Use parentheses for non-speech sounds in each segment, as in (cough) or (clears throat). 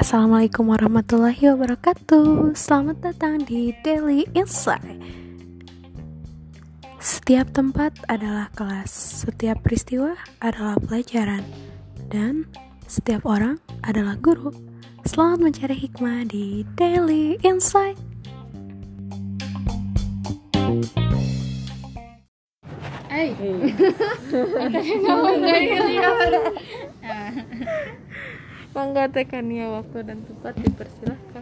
Assalamualaikum warahmatullahi wabarakatuh. Selamat datang di Daily Insight. Setiap tempat adalah kelas Setiap peristiwa adalah pelajaran Dan setiap orang adalah guru. Selamat mencari hikmah di Daily Insight Mangga (laughs) tekannya waktu dan tempat dipersilahkan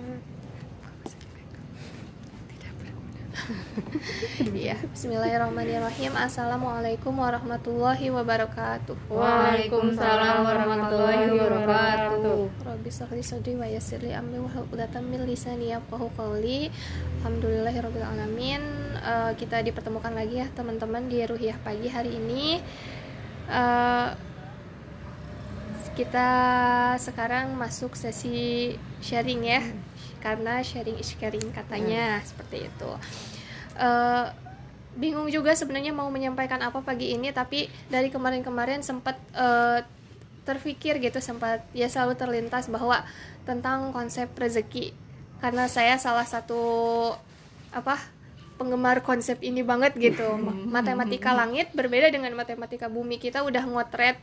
(laughs) Iya, Bismillahirrahmanirrahim. Assalamualaikum warahmatullahi wabarakatuh. Waalaikumsalam warahmatullahi wabarakatuh. Rabbi shrah sadri wa yassir li amri wahlul 'uqdatam min lisani yafqahu qawli. Alhamdulillahirabbil alamin. Eh, kita dipertemukan lagi ya teman-teman di Ruhiyah pagi hari ini. Eh, kita sekarang masuk sesi sharing ya. Karena sharing is caring katanya seperti itu. Eh, bingung juga sebenarnya mau menyampaikan apa pagi ini tapi dari kemarin-kemarin sempat eh, terpikir gitu sempat ya selalu terlintas bahwa tentang konsep rezeki. Karena saya salah satu apa penggemar konsep ini banget gitu. (laughs) Matematika langit berbeda dengan matematika bumi. Kita udah ngotret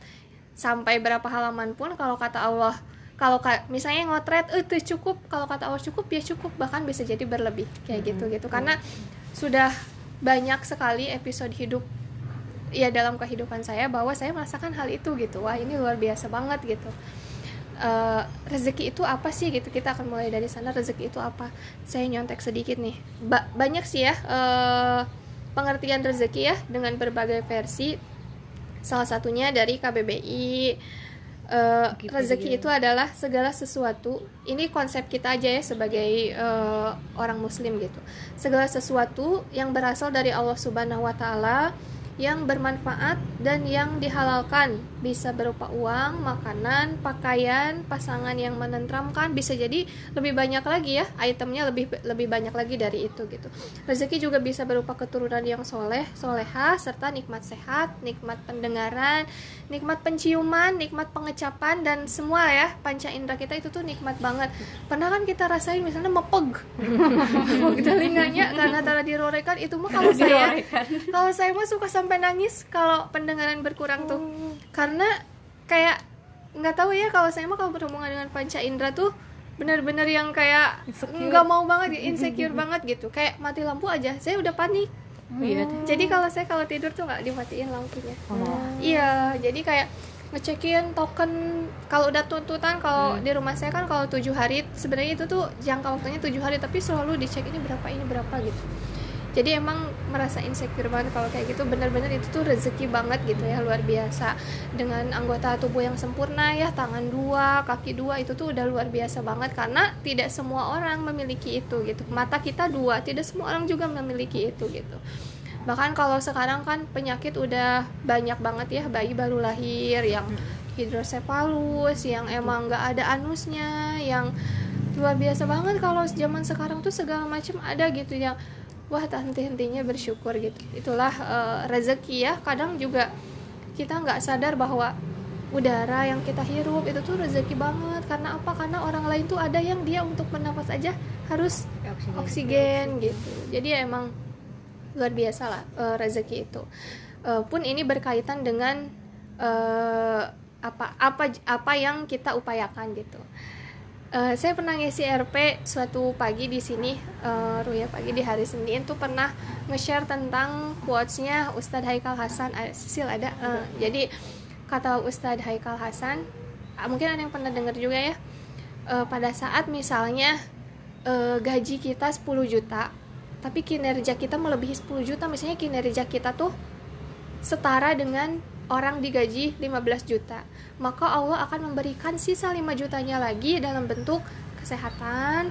sampai berapa halaman pun kalau kata Allah kalau ka- misalnya ngotret itu cukup. Kalau kata Allah cukup ya cukup. Bahkan bisa jadi berlebih. Kayak gitu gitu karena sudah banyak sekali episode hidup ya dalam kehidupan saya bahwa saya merasakan hal itu gitu. Wah ini luar biasa banget gitu. Eh, rezeki itu apa sih gitu? Kita akan mulai dari sana. Rezeki itu apa? Saya nyontek sedikit nih. Ba- banyak sih ya eh, pengertian rezeki ya dengan berbagai versi. Salah satunya dari KBBI eh, rezeki itu adalah segala sesuatu. Ini konsep kita aja ya sebagai eh, orang muslim gitu. Segala sesuatu yang berasal dari Allah Subhanahu wa taala yang bermanfaat dan yang dihalalkan. Bisa berupa uang, makanan, pakaian, pasangan yang menenteramkan bisa jadi lebih banyak lagi ya itemnya lebih lebih banyak lagi dari itu gitu. Rezeki juga bisa berupa keturunan yang soleh soleha serta nikmat sehat nikmat pendengaran nikmat penciuman nikmat pengecapan dan semua ya panca indera kita itu tuh nikmat banget. Pernah kan kita rasain misalnya mepeg? (laughs) Mepeg telinganya karena tara dirorekan itu mah kalau saya kalau saya mah suka sampai nangis kalau pendengaran berkurang tuh. Karena kayak nggak tahu ya kalau saya mah kalau berhubungan dengan panca indera tuh benar-benar yang kayak nggak mau banget insecure banget gitu. Kayak mati lampu aja saya udah panik. Oh iya. jadi kalau saya kalau tidur tuh nggak dimatiin lampunya. Iya jadi kayak ngecekin token kalau udah tuntutan kalau di rumah saya kan kalau tujuh hari sebenarnya itu tuh jangka waktunya tujuh hari tapi selalu dicek ini berapa ini berapa gitu jadi emang merasa insecure banget kalau kayak gitu. Bener-bener itu tuh rezeki banget gitu ya luar biasa. Dengan anggota tubuh yang sempurna ya tangan dua kaki dua itu tuh udah luar biasa banget. Karena tidak semua orang memiliki itu gitu. Mata kita dua tidak semua orang juga memiliki itu gitu. Bahkan kalau sekarang kan penyakit udah banyak banget ya bayi baru lahir yang hidrosefalus yang emang nggak ada anusnya yang luar biasa banget kalau zaman sekarang tuh segala macam ada gitu yang wah tak henti-hentinya bersyukur gitu. Itulah eh, rezeki ya. Kadang juga kita nggak sadar bahwa udara yang kita hirup itu tuh rezeki banget. Karena apa? Karena orang lain tuh ada yang dia untuk bernafas aja harus oksigen. gitu. Jadi ya emang luar biasa lah eh, rezeki itu. Eh, pun ini berkaitan dengan eh, apa apa apa yang kita upayakan gitu Eh, saya pernah ngisi RP suatu pagi di sini uh, Ruya pagi di hari Senin tuh pernah nge-share tentang quotesnya Ustadz Haikal Hasan. Ada Sisil ada? Eh, jadi kata Ustadz Haikal Hasan ah, mungkin ada yang pernah dengar juga ya. Eh, pada saat misalnya eh, gaji kita 10 juta tapi kinerja kita melebihi 10 juta misalnya kinerja kita tuh setara dengan orang digaji 15 juta maka Allah akan memberikan sisa 5 jutanya lagi dalam bentuk kesehatan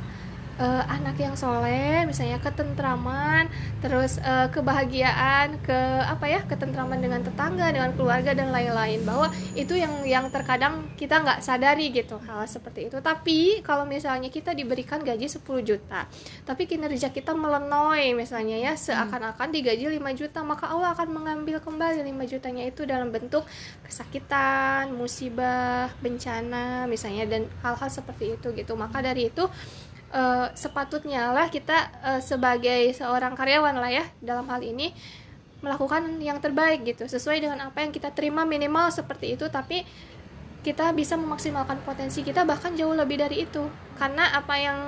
uh, anak yang soleh misalnya ketentraman terus uh, kebahagiaan ke apa ya ketentraman dengan tetangga dengan keluarga dan lain-lain. Bahwa itu yang yang terkadang kita nggak sadari gitu hal seperti itu. Tapi kalau misalnya kita diberikan gaji 10 juta tapi kinerja kita melenoi misalnya ya seakan-akan digaji 5 juta maka Allah akan mengambil kembali 5 jutanya itu dalam bentuk kesakitan musibah bencana misalnya dan hal-hal seperti itu gitu. Maka dari itu uh, sepatutnya lah kita uh, sebagai seorang karyawan lah ya dalam hal ini melakukan yang terbaik gitu. Sesuai dengan apa yang kita terima minimal seperti itu tapi kita bisa memaksimalkan potensi kita bahkan jauh lebih dari itu. Karena apa yang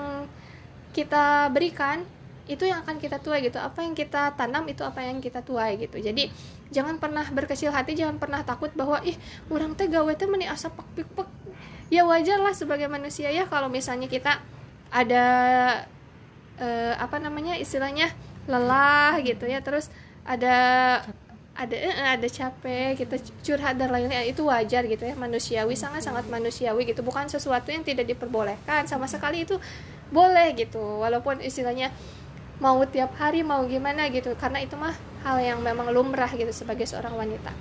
kita berikan itu yang akan kita tuai gitu. Apa yang kita tanam itu apa yang kita tuai gitu. Jadi jangan pernah berkecil hati jangan pernah takut bahwa ih orang teh gawe teh meni asa pek pek ya wajar lah sebagai manusia ya kalau misalnya kita ada uh, apa namanya istilahnya lelah gitu ya. Terus ada ada uh, ada capek kita curhat dan lainnya itu wajar gitu ya. Manusiawi sangat sangat manusiawi gitu. Bukan sesuatu yang tidak diperbolehkan. Sama sekali itu boleh gitu. Walaupun istilahnya mau tiap hari mau gimana gitu. Karena itu mah hal yang memang lumrah gitu sebagai seorang wanita.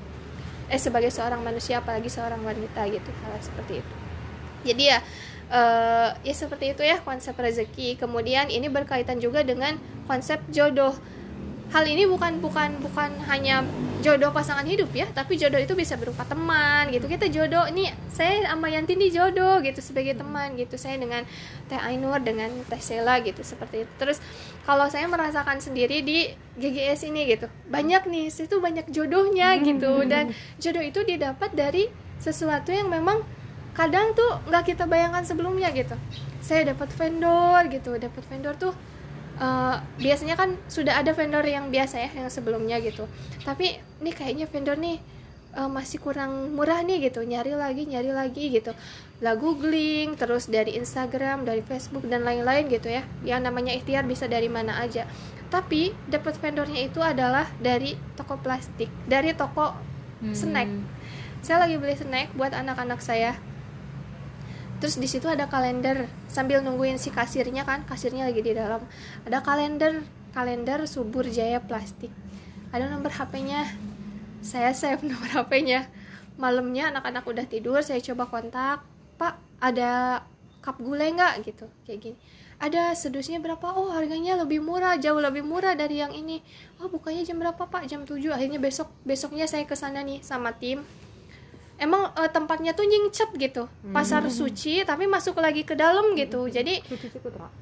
Eh sebagai seorang manusia apalagi seorang wanita gitu. Hal seperti itu. Jadi ya uh, ya seperti itu ya konsep rezeki. Kemudian ini berkaitan juga dengan konsep jodoh. Hal ini bukan bukan bukan hanya jodoh pasangan hidup ya tapi jodoh itu bisa berupa teman gitu. Kita jodoh ini saya sama Yanti ini jodoh gitu sebagai teman gitu. Saya dengan Teh Ainur dengan Teh Sela gitu seperti itu. Terus kalau saya merasakan sendiri di GGS ini gitu banyak nih situ banyak jodohnya gitu. Dan jodoh itu didapat dari sesuatu yang memang kadang tuh nggak kita bayangkan sebelumnya gitu. Saya dapat vendor gitu dapat vendor tuh uh, biasanya kan sudah ada vendor yang biasa ya yang sebelumnya gitu. Tapi ini kayaknya vendor nih uh, masih kurang murah nih gitu. Nyari lagi nyari lagi gitu. Lah googling terus dari Instagram dari Facebook dan lain-lain gitu ya. Yang namanya ikhtiar bisa dari mana aja. Tapi dapat vendornya itu adalah dari toko plastik dari toko hmm. snack. Saya lagi beli snack buat anak-anak saya terus di situ ada kalender sambil nungguin si kasirnya kan kasirnya lagi di dalam. Ada kalender kalender subur jaya plastik. Ada nomor HP-nya saya save (laughs) nomor HP-nya malamnya anak-anak udah tidur saya coba kontak. Pak ada cup gulai nggak? Gitu kayak gini. Ada sedusnya berapa? Oh harganya lebih murah jauh lebih murah dari yang ini. Oh bukanya jam berapa pak? Jam 7 akhirnya besok besoknya saya ke sana nih sama tim emang uh, tempatnya tuh nyingcet gitu. Hmm. pasar suci tapi masuk lagi ke dalam gitu. Jadi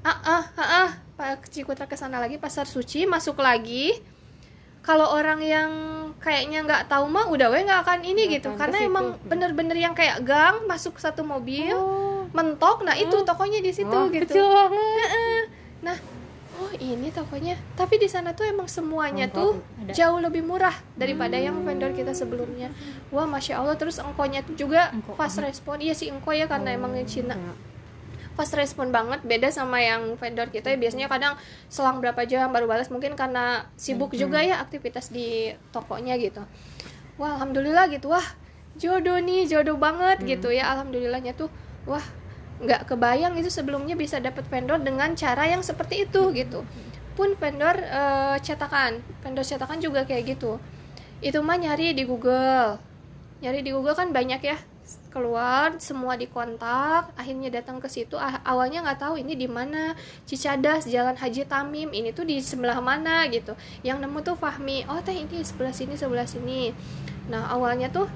ah ah ah ah. Pak Cikutra ke sana lagi pasar suci masuk lagi. Kalau orang yang kayaknya nggak tahu mah udah we nggak akan ini gak gitu. karena emang bener-bener yang kayak gang masuk satu mobil oh. mentok. Nah itu oh. tokonya di situ oh, gitu. nah oh ini tokonya. Tapi di sana tuh emang semuanya tuh ada. jauh lebih murah daripada hmm. yang vendor kita sebelumnya. Wah masya allah. Terus engkonya tuh juga engko. fast respon. Iya sih engko ya karena oh, emang Cina. ya. fast respon banget. Beda sama yang vendor kita ya. Biasanya kadang selang berapa jam baru balas mungkin karena sibuk hmm. juga ya aktivitas di tokonya gitu. Wah alhamdulillah gitu. Wah jodoh nih. Jodoh banget hmm. gitu ya. Alhamdulillahnya tuh wah nggak kebayang itu sebelumnya bisa dapat vendor dengan cara yang seperti itu gitu. Pun vendor uh, cetakan. Vendor cetakan juga kayak gitu. Itu mah nyari di Google. Nyari di Google kan banyak ya. Keluar semua dikontak akhirnya datang ke situ. Ah, awalnya nggak tahu ini di mana. Cicadas Jalan Haji Tamim ini tuh di sebelah mana gitu. Yang nemu tuh Fahmi. Oh teh ini sebelah sini sebelah sini. Nah awalnya tuh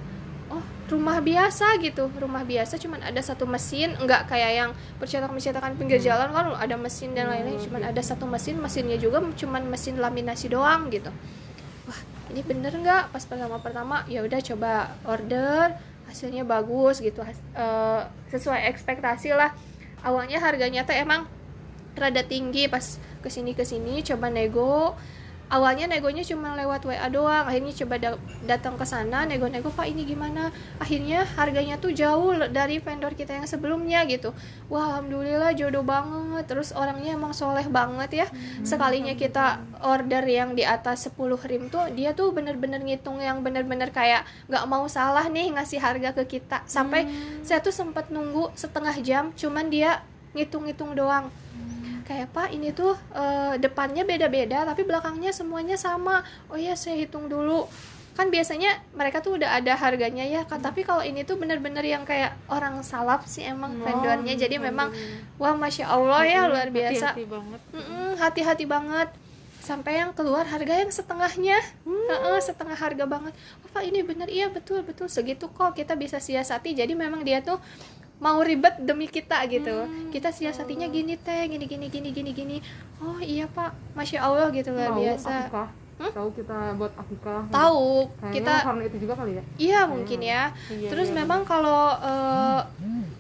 oh rumah biasa gitu. Rumah biasa cuman ada satu mesin nggak kayak yang percetakan percetakan pinggir hmm. jalan kan ada mesin dan lain-lain. Hmm. cuman ada satu mesin mesinnya juga cuman mesin laminasi doang gitu. Wah ini bener nggak pas pertama pertama ya udah coba order hasilnya bagus gitu uh, sesuai ekspektasi lah. Awalnya harganya tuh emang rada tinggi. Pas ke sini ke sini coba nego awalnya negonya cuma lewat WA doang akhirnya coba da datang ke sana nego-nego pak ini gimana? Akhirnya harganya tuh jauh dari vendor kita yang sebelumnya gitu. Wah alhamdulillah jodoh banget. Terus orangnya emang soleh banget ya. Hmm, sekalinya kita order yang di atas 10 rim tuh dia tuh bener-bener ngitung yang bener-bener kayak nggak mau salah nih ngasih harga ke kita. Sampai hmm. saya tuh sempat nunggu setengah jam cuman dia ngitung-ngitung doang kayak pak ini tuh eh, depannya beda-beda tapi belakangnya semuanya sama. Oh ya saya hitung dulu. Kan biasanya mereka tuh udah ada harganya ya kan tapi kalau ini tuh bener-bener yang kayak orang salaf sih emang Oh, vendornya. Jadi memang vendornya. wah masya allah ya luar biasa. hati-hati banget. Mm-mm, hati-hati banget. Sampai yang keluar harga yang setengahnya. Heeh, setengah harga banget. Oh pak ini bener. Iya betul betul. Segitu kok kita bisa siasati. Jadi memang dia tuh mau ribet demi kita gitu. Kita siasatinya gini teh gini gini gini gini gini. Oh iya pak. Masya allah gitu luar biasa. Akikah tahu kita buat akikah tahu. Kita karena itu juga kali ya? Iya mungkin ya. Iya, Terus iya, memang kalau eh,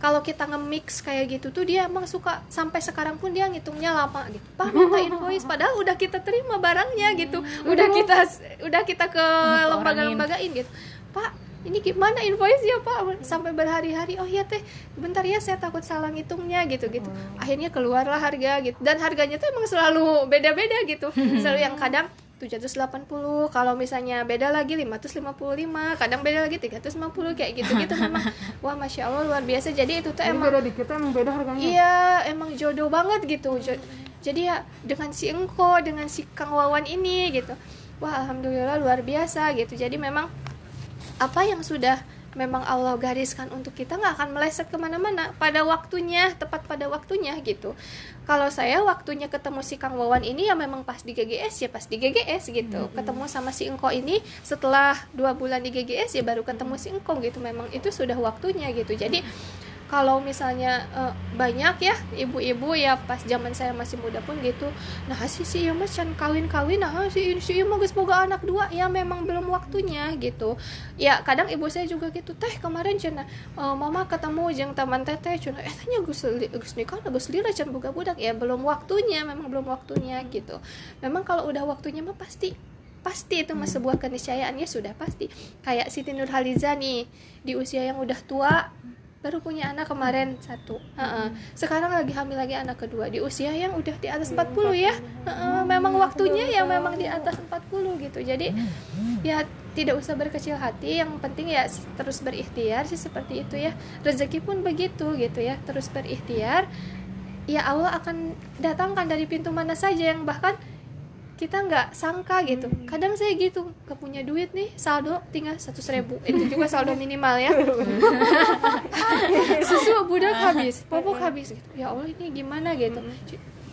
kalau kita nge-mix kayak gitu tuh dia emang suka sampai sekarang pun dia ngitungnya lama gitu. Pak minta (laughs) invoice padahal udah kita terima barangnya gitu. Udah kita udah kita ke lembaga-lembagain gitu. Pak ini gimana invoice ya pak? Sampai berhari-hari oh iya teh bentar ya saya takut salah ngitungnya gitu gitu akhirnya keluarlah harga gitu. Dan harganya tuh emang selalu beda-beda gitu. Selalu yang kadang 780 kalau misalnya beda lagi 555 kadang beda lagi 350 kayak gitu gitu memang. Wah masya allah luar biasa. Jadi itu tuh Jadi emang beda dikit emang beda harganya. Iya emang jodoh banget gitu. Jadi ya dengan si engko dengan si kang wawan ini gitu. Wah alhamdulillah luar biasa gitu. Jadi memang apa yang sudah memang Allah gariskan untuk kita nggak akan meleset ke mana-mana. Pada waktunya tepat pada waktunya gitu. Kalau saya waktunya ketemu si Kang Wawan ini ya memang pas di GGS ya pas di GGS gitu. Ketemu sama si Engko ini setelah dua bulan di GGS ya baru ketemu si Engko gitu. Memang itu sudah waktunya gitu. Jadi kalau misalnya eh, banyak ya ibu-ibu ya pas zaman saya masih muda pun gitu nah si si iya mas can kawin-kawin nah si si iya mah geus boga anak dua. Ya memang belum waktunya gitu. Ya kadang ibu saya juga gitu teh kemarin cina eh, mama ketemu jeung teman teteh cina eh tanya gus gus nikah gus lira can boga budak. Ya belum waktunya memang belum waktunya gitu. Memang kalau udah waktunya mah pasti pasti itu mah sebuah keniscayaannya sudah pasti. Kayak Siti Nurhaliza nih di usia yang udah tua baru punya anak kemarin satu. Heeh. sekarang lagi hamil lagi anak kedua. Di usia yang udah di atas 40 ya. Heeh, memang waktunya ya memang di atas 40 gitu. Jadi ya tidak usah berkecil hati. Yang penting ya terus berikhtiar sih seperti itu ya. Rezeki pun begitu gitu ya. Terus berikhtiar ya Allah akan datangkan dari pintu mana saja yang bahkan kita nggak sangka gitu. Kadang saya gitu gak punya duit nih saldo tinggal satu ribu. Itu juga saldo minimal ya. (laughs) Susu budak habis (laughs) popok habis gitu. Ya allah ini gimana gitu.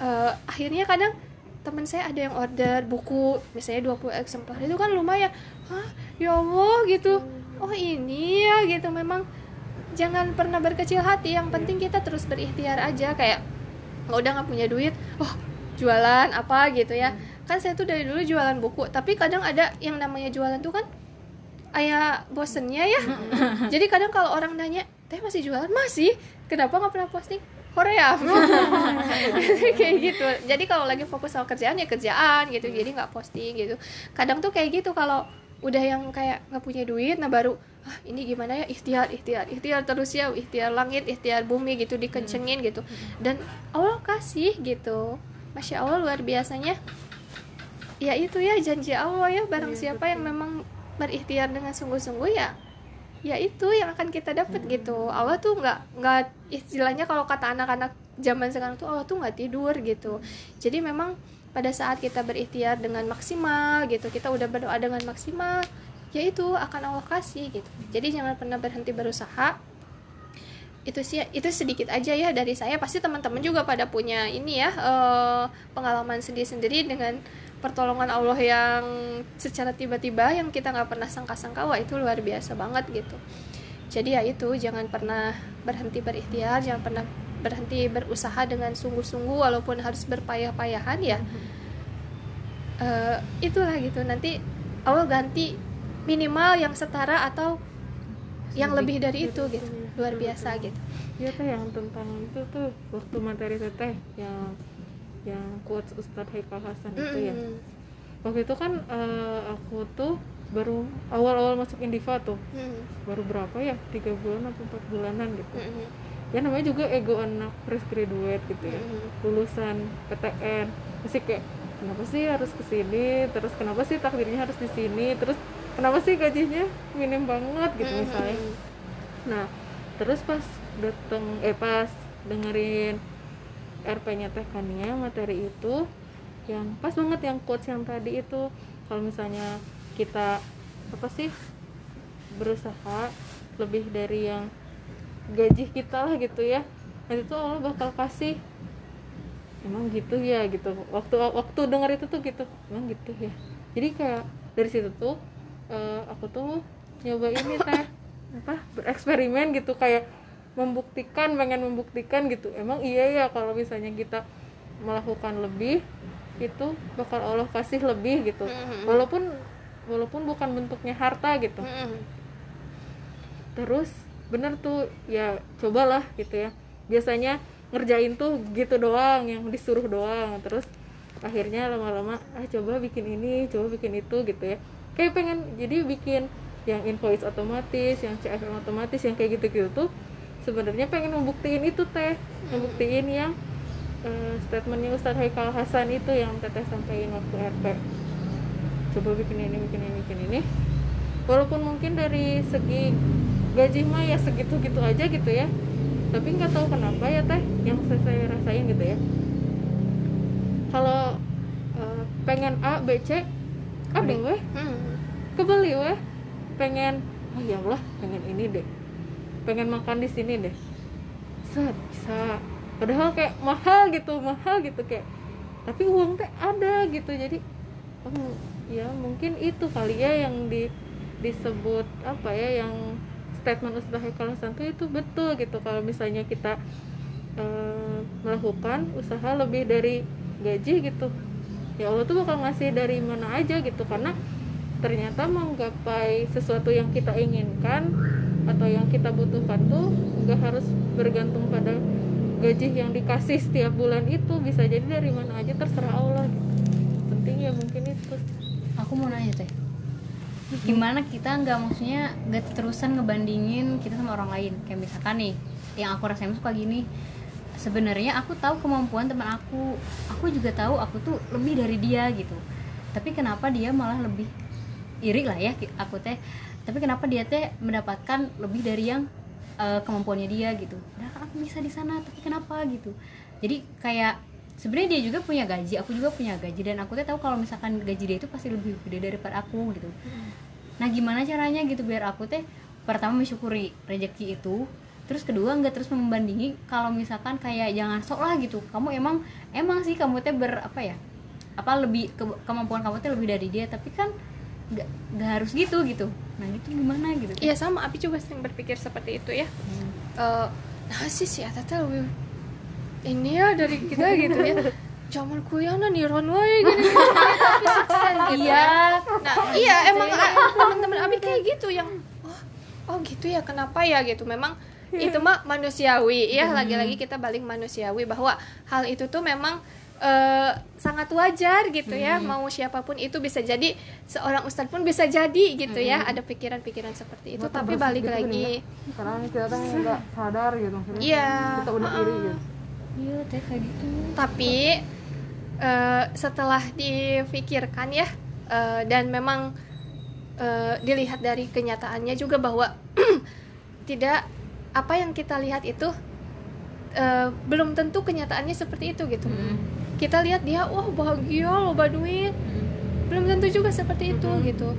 Eh, akhirnya kadang teman saya ada yang order buku misalnya 20 eksemplar itu kan lumayan. Hah? Ya allah gitu. Oh ini ya gitu. Memang jangan pernah berkecil hati. Yang penting kita terus berikhtiar aja. Kayak kalau udah nggak punya duit. Oh jualan apa? gitu ya kan saya tuh dari dulu jualan buku tapi kadang ada yang namanya jualan tuh kan ayah bosennya ya. Jadi kadang kalau orang nanya teh masih jualan? Masih. Kenapa nggak pernah posting? Korea. (laughs) (laughs) Kayak gitu. Jadi kalau lagi fokus sama kerjaan ya kerjaan gitu. Jadi nggak posting gitu. Kadang tuh kayak gitu kalau udah yang kayak nggak punya duit nah baru ah ini gimana ya? Ikhtiar ikhtiar ikhtiar terus ya ikhtiar langit ikhtiar bumi gitu dikencengin gitu. Dan Allah kasih gitu. Masya Allah luar biasanya ya itu ya janji Allah ya. Barang siapa yang memang berikhtiar dengan sungguh-sungguh ya ya itu yang akan kita dapat gitu. Allah tuh nggak nggak istilahnya kalau kata anak-anak zaman sekarang tuh Allah tuh nggak tidur gitu. Jadi memang pada saat kita berikhtiar dengan maksimal gitu kita udah berdoa dengan maksimal ya itu akan Allah kasih gitu. Jadi jangan pernah berhenti berusaha. Itu sih itu sedikit aja ya dari saya. Pasti teman-teman juga pada punya ini ya eh, pengalaman sendiri-sendiri dengan pertolongan Allah yang secara tiba-tiba yang kita nggak pernah sangka-sangka wah itu luar biasa banget gitu. Jadi ya itu jangan pernah berhenti berikhtiar jangan pernah berhenti berusaha dengan sungguh-sungguh walaupun harus berpayah-payahan ya. Eh, itulah gitu. Nanti Allah ganti minimal yang setara atau yang lebih dari itu gitu. Luar biasa gitu. Iya teh yang tentang itu tuh waktu materi teteh yang yang quotes Ustadz Haikal Hasan itu ya. Waktu itu kan eh, aku tuh baru awal-awal masuk Indiva tuh Mm. baru berapa ya tiga bulan atau empat bulanan gitu. Mm-mm. Ya namanya juga ego anak fresh graduate gitu ya. Mm-mm. Lulusan PTN masih kayak kenapa sih harus ke sini terus kenapa sih takdirnya harus di sini terus kenapa sih gajinya minim banget gitu misalnya nah terus pas dateng eh pas dengerin RP-nya Teh Kania materi itu yang pas banget yang quotes yang tadi itu. Kalau misalnya kita apa sih berusaha lebih dari yang gaji kita lah gitu ya nanti tuh Allah bakal kasih emang gitu ya? gitu. Waktu waktu dengar itu tuh gitu emang gitu ya? Jadi kayak dari situ tuh eh, aku tuh nyoba ini teh (laughs) apa bereksperimen gitu. Kayak membuktikan pengen membuktikan gitu. Emang iya ya kalau misalnya kita melakukan lebih itu bakal Allah kasih lebih gitu. Mhm. walaupun walaupun bukan bentuknya harta gitu. Mm-mm. terus bener tuh ya cobalah gitu ya. Biasanya ngerjain tuh gitu doang yang disuruh doang. Terus akhirnya lama-lama ah coba bikin ini coba bikin itu gitu ya. Kayak pengen jadi bikin yang invoice otomatis yang CFM otomatis yang kayak gitu-gitu tuh sebenarnya pengen membuktiin itu teh. Membuktiin yang eh, statementnya Ustadz Haikal Hasan itu yang teteh sampaikan waktu RP coba bikin ini bikin ini bikin ini. Walaupun mungkin dari segi gaji mah ya segitu gitu aja gitu ya. Tapi nggak tahu kenapa ya teh yang saya, saya rasain gitu ya. Kalau eh, pengen A B C ada weh. Mm. kebeli weh. Pengen oh ya Allah pengen ini deh pengen makan di sini deh. Set bisa. Padahal kayak mahal gitu mahal gitu kayak. Tapi uang teh ada gitu jadi oh, ya mungkin itu kali ya yang di disebut apa ya yang statement Ustaz Haikal Hasan tuh itu betul gitu. Kalau misalnya kita eh, melakukan usaha lebih dari gaji gitu ya Allah tuh bakal ngasih dari mana aja gitu. Karena ternyata menggapai sesuatu yang kita inginkan atau yang kita butuhkan tuh nggak harus bergantung pada gaji yang dikasih setiap bulan itu. Bisa jadi dari mana aja terserah Allah. Penting ya mungkin itu. Aku mau nanya teh. Gimana kita nggak maksudnya nggak terusan ngebandingin kita sama orang lain? Kayak misalkan nih yang aku rasain suka gini. Sebenarnya aku tahu kemampuan teman aku. Aku juga tahu aku tuh lebih dari dia gitu. Tapi kenapa dia malah lebih iri lah ya aku teh tapi kenapa dia teh mendapatkan lebih dari yang eh, kemampuannya dia gitu? Nah aku bisa di sana tapi kenapa gitu? Jadi kayak sebenarnya dia juga punya gaji aku juga punya gaji dan aku teh tahu kalau misalkan gaji dia itu pasti lebih gede daripada aku gitu. Nah gimana caranya gitu biar aku teh pertama mensyukuri rezeki itu terus kedua nggak terus membandingi kalau misalkan kayak jangan sok lah gitu. Kamu emang emang sih kamu teh ber apa ya apa lebih ke- kemampuan kamu teh lebih dari dia tapi kan nggak harus gitu gitu nah itu gimana gitu? Iya sama, Abi juga sering berpikir seperti itu ya. Eh, nah sih si Eta teh lebih ini ya dari kita gitu ya. Zaman nah niron wae gini, gini, tapi sukses gitu. (laughs) Iya. Ya. Nah iya. emang a- teman-teman Abi kayak gitu yang oh, oh gitu ya kenapa ya? Gitu. Memang itu mah manusiawi ya. Lagi-lagi kita balik manusiawi bahwa hal itu tuh memang eh, sangat wajar gitu ya mau siapa pun itu bisa jadi seorang ustadz pun bisa jadi gitu ya ada pikiran-pikiran seperti itu. Tapi balik lagi. karena kita nggak (laughs) sadar gitu Iya. kita udah iri gitu. Iya teh kayak gitu. Tapi eh, setelah difikirkan ya eh, dan memang eh, dilihat dari kenyataannya juga bahwa (clears throat) tidak apa yang kita lihat itu eh, belum tentu kenyataannya seperti itu gitu kita lihat dia wah bahagia loba duit belum tentu juga seperti itu gitu.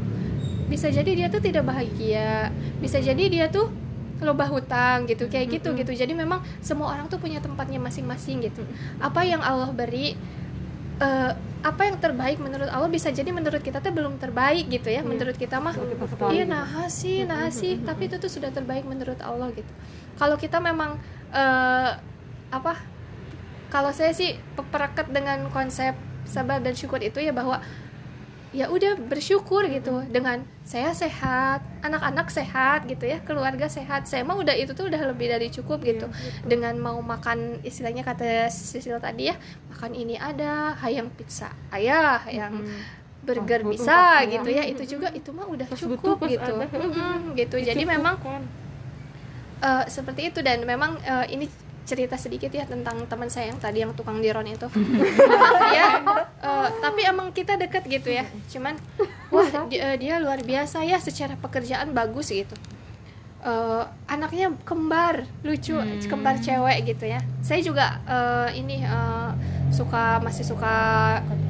Bisa jadi dia tuh tidak bahagia. Bisa jadi dia tuh loba hutang gitu kayak gitu gitu. Jadi memang semua orang tuh punya tempatnya masing-masing gitu. Apa yang Allah beri eh, apa yang terbaik menurut Allah bisa jadi menurut kita tuh belum terbaik gitu ya. Menurut kita mah iya nah sih nah sih. tapi itu tuh sudah terbaik menurut Allah gitu. Kalau kita memang eh, apa kalau saya sih peperaket dengan konsep sabar dan syukur itu ya bahwa ya udah bersyukur gitu dengan saya sehat anak-anak sehat gitu ya keluarga sehat. Saya mah udah itu tuh udah lebih dari cukup gitu. Dengan mau makan istilahnya kata Sisil tadi ya makan ini ada hayang pizza ayah hayang burger butuh bisa gitu ya. Itu juga itu mah udah cukup gitu. gitu. Jadi memang. Eh, seperti itu. Dan memang eh, ini cerita sedikit ya tentang teman saya yang tadi yang tukang diron itu. Dia (laughs) eh, tapi emang kita deket gitu ya. Cuman wah di- eh, dia luar biasa ya secara pekerjaan bagus gitu. Eh, anaknya kembar lucu kembar cewek gitu ya. Saya juga eh, ini eh, suka masih suka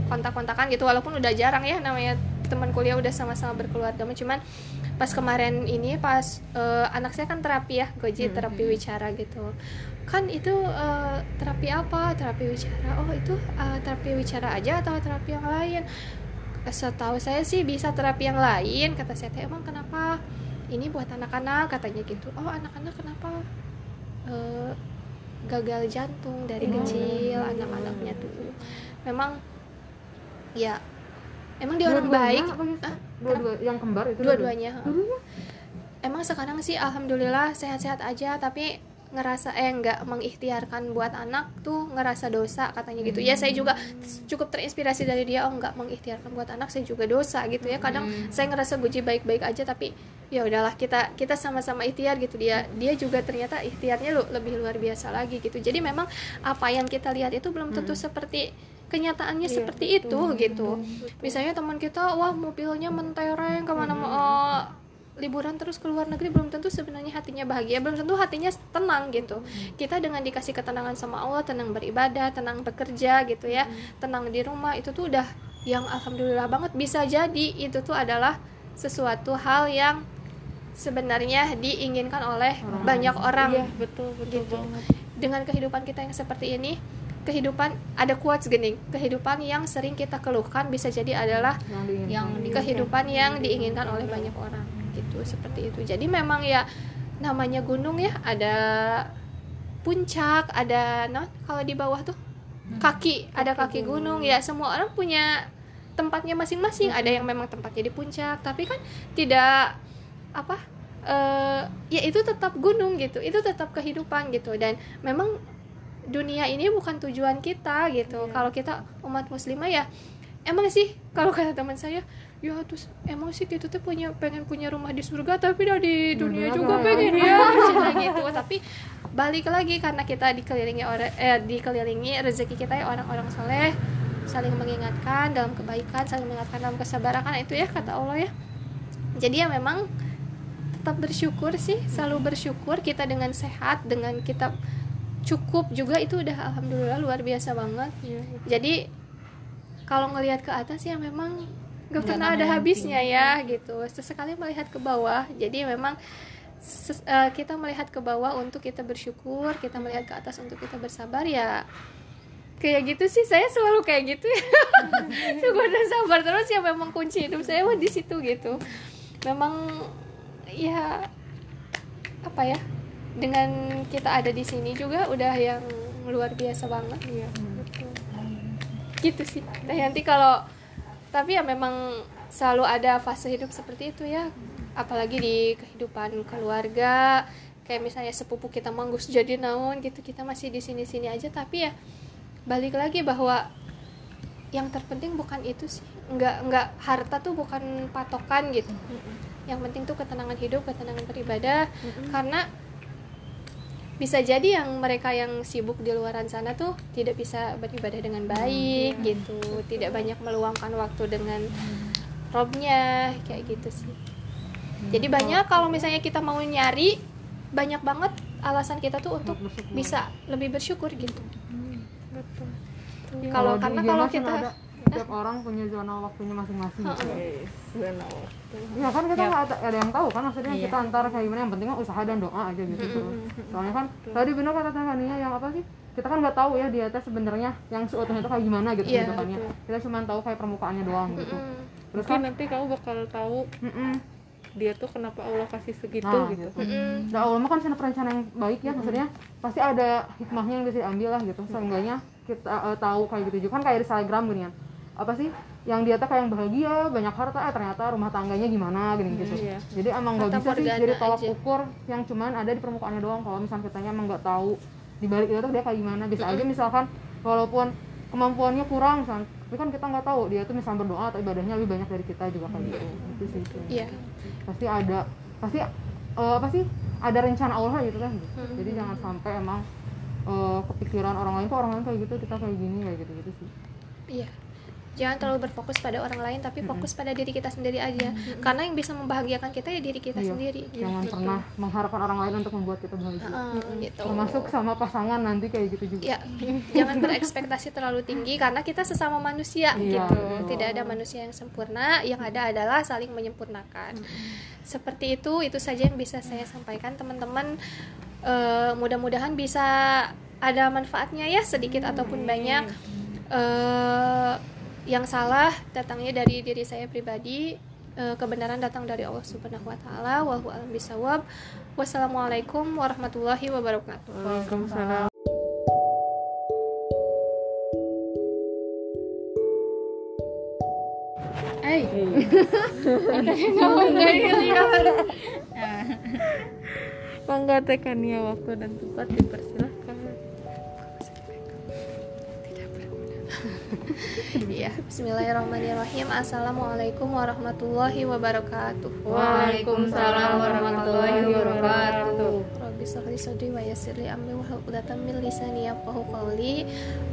kontak-kontakan gitu walaupun udah jarang ya namanya teman kuliah udah sama-sama berkeluarga. Cuman pas kemarin ini pas eh, anak saya kan terapi ya goji terapi wicara gitu kan itu eh, terapi apa? Terapi wicara oh itu eh, terapi wicara aja atau terapi yang lain? Setahu saya sih bisa terapi yang lain kata saya. Teh emang kenapa ini buat anak-anak? Katanya gitu. Oh anak-anak kenapa Eh, gagal jantung dari kecil anak-anaknya tuh? Memang ya emang dia orang baik. Ah, dua-dua yang kembar itu dua-duanya. Emang sekarang sih alhamdulillah sehat-sehat aja. Tapi ngerasa eh nggak mengikhtiarkan buat anak tuh ngerasa dosa katanya gitu. Ya saya juga cukup terinspirasi dari dia oh nggak mengikhtiarkan buat anak saya juga dosa gitu ya. Kadang saya ngerasa guji baik-baik aja tapi ya udahlah kita kita sama-sama ikhtiar gitu. Dia dia juga ternyata ikhtiarnya lu- lebih luar biasa lagi gitu. Jadi memang apa yang kita lihat itu belum tentu seperti kenyataannya seperti itu gitu. Misalnya teman kita wah mobilnya mentereng ke mana mau liburan terus ke luar negeri belum tentu sebenarnya hatinya bahagia belum tentu hatinya tenang gitu. Kita dengan dikasih ketenangan sama Allah tenang beribadah tenang bekerja gitu ya tenang di rumah itu tuh udah yang alhamdulillah banget bisa jadi. Itu tuh adalah sesuatu hal yang sebenarnya diinginkan oleh banyak orang iya betul betul Gitu. banget. Dengan kehidupan kita yang seperti ini kehidupan ada quotes gini kehidupan yang sering kita keluhkan bisa jadi adalah yang yang di kehidupan yang diinginkan oleh banyak orang gitu seperti itu. Jadi memang ya namanya gunung ya ada puncak ada nah kalau di bawah tuh kaki ada kaki gunung. ya semua orang punya tempatnya masing-masing. Ada yang memang tempatnya di puncak tapi kan tidak apa eh ya itu tetap gunung gitu itu tetap kehidupan gitu. Dan memang dunia ini bukan tujuan kita gitu. Kalau kita umat muslimah ya emang sih kalau kata teman saya ya terus emang sih kita tuh punya pengen punya rumah di surga tapi udah di dunia juga pengen. (laughs) Ya gitu. Tapi balik lagi karena kita dikelilingi orang eh dikelilingi rezeki kita ya orang-orang soleh saling mengingatkan dalam kebaikan saling mengingatkan dalam kesabaran. Kan itu ya kata Allah ya. Jadi ya memang tetap bersyukur sih selalu bersyukur kita dengan sehat dengan kita cukup juga itu udah alhamdulillah luar biasa banget. Jadi kalau ngelihat ke atas ya memang gak pernah ada habisnya ya gitu. Sesekali melihat ke bawah. Jadi memang ses- eh, kita melihat ke bawah untuk kita bersyukur kita melihat ke atas untuk kita bersabar ya kayak gitu sih. Saya selalu kayak gitu ya. (laughs) Syukur dan sabar terus ya memang kunci hidup saya mah di situ gitu. Memang ya apa ya dengan kita ada di sini juga udah yang luar biasa banget. Ya gitu sih. Nah nanti kalau tapi ya memang selalu ada fase hidup seperti itu ya. Apalagi di kehidupan keluarga kayak misalnya sepupu kita manggus jadi naon gitu kita masih di sini sini aja. Tapi ya balik lagi bahwa yang terpenting bukan itu sih. Nggak nggak harta tuh bukan patokan gitu. Yang penting tuh ketenangan hidup ketenangan beribadah. Karena bisa jadi yang mereka yang sibuk di luaran sana tuh tidak bisa beribadah dengan baik gitu. Tidak banyak meluangkan waktu dengan robnya kayak gitu sih. Jadi banyak kalau misalnya kita mau nyari banyak banget alasan kita tuh untuk bisa lebih bersyukur gitu. Kalau di karena IG kalau kan kita ada, setiap orang punya zona waktunya masing-masing gitu. Heeh. ya kan kita Ya. nggak ada, ada yang tahu kan maksudnya Iya. kita antar kayak gimana yang penting kan usaha dan doa aja gitu soalnya kan tadi benar kata Tania yang apa sih kita kan nggak tahu ya di atas sebenarnya yang seutuhnya itu kayak gimana gitu Iya, kehidupannya kita cuma tahu kayak permukaannya doang gitu Mm. terus Mungkin kan nanti kamu bakal tahu mm-mm. dia tuh kenapa Allah kasih segitu nah gitu. gitu. Nah, Allah mah kan punya perencana yang baik ya, maksudnya pasti ada hikmahnya yang bisa diambil lah gitu. Seenggaknya kita eh, tahu kayak gitu juga kan kayak di Instagram gini kan. Apa sih yang dia tuh kayak yang bahagia, banyak harta, eh ternyata rumah tangganya gimana gini gitu. iya. Jadi emang nggak bisa sih jadi tolak aja. ukur yang cuman ada di permukaannya doang. Kalau misalnya kitanya emang nggak tahu di balik itu tuh dia kayak gimana. Bisa aja misalkan walaupun kemampuannya kurang misalkan, tapi kan kita nggak tahu dia tuh misalnya berdoa atau ibadahnya lebih banyak dari kita juga kayak gitu. Itu sih. Iya. Pasti ada pasti eh, apa sih ada rencana Allah gitu kan jadi jangan sampai emang eh, kepikiran orang lain kok orang lain kayak gitu kita kayak gini kayak gitu gitu sih Iya. Jangan terlalu berfokus pada orang lain tapi fokus pada diri kita sendiri aja. Karena yang bisa membahagiakan kita ya diri kita Iya. sendiri jangan gitu. pernah mengharapkan orang lain untuk membuat kita bahagia. Heeh, gitu. Termasuk sama pasangan nanti kayak gitu juga. Ya jangan berekspektasi terlalu tinggi karena kita sesama manusia Iya, gitu. betul. tidak ada manusia yang sempurna yang ada adalah saling menyempurnakan. Seperti itu itu saja yang bisa saya sampaikan teman-teman. Eh, mudah-mudahan bisa ada manfaatnya ya sedikit ataupun banyak. Eh, yang salah datangnya dari diri saya pribadi Eh, kebenaran datang dari Allah Subhanahu wa taala. Wallahu a'lam bisawab wassalamualaikum warahmatullahi wabarakatuh. Waalaikumsalam. Eh, Mangga (laughs) tekannya waktu dan tempat dipersilahkan. Iya, Bismillahirrahmanirrahim. Assalamualaikum warahmatullahi wabarakatuh. Waalaikumsalam warahmatullahi wabarakatuh. Rabbi shrah li sadri wa yassir li amri wa hlul 'uqdatam min lisani yafqahu qawli.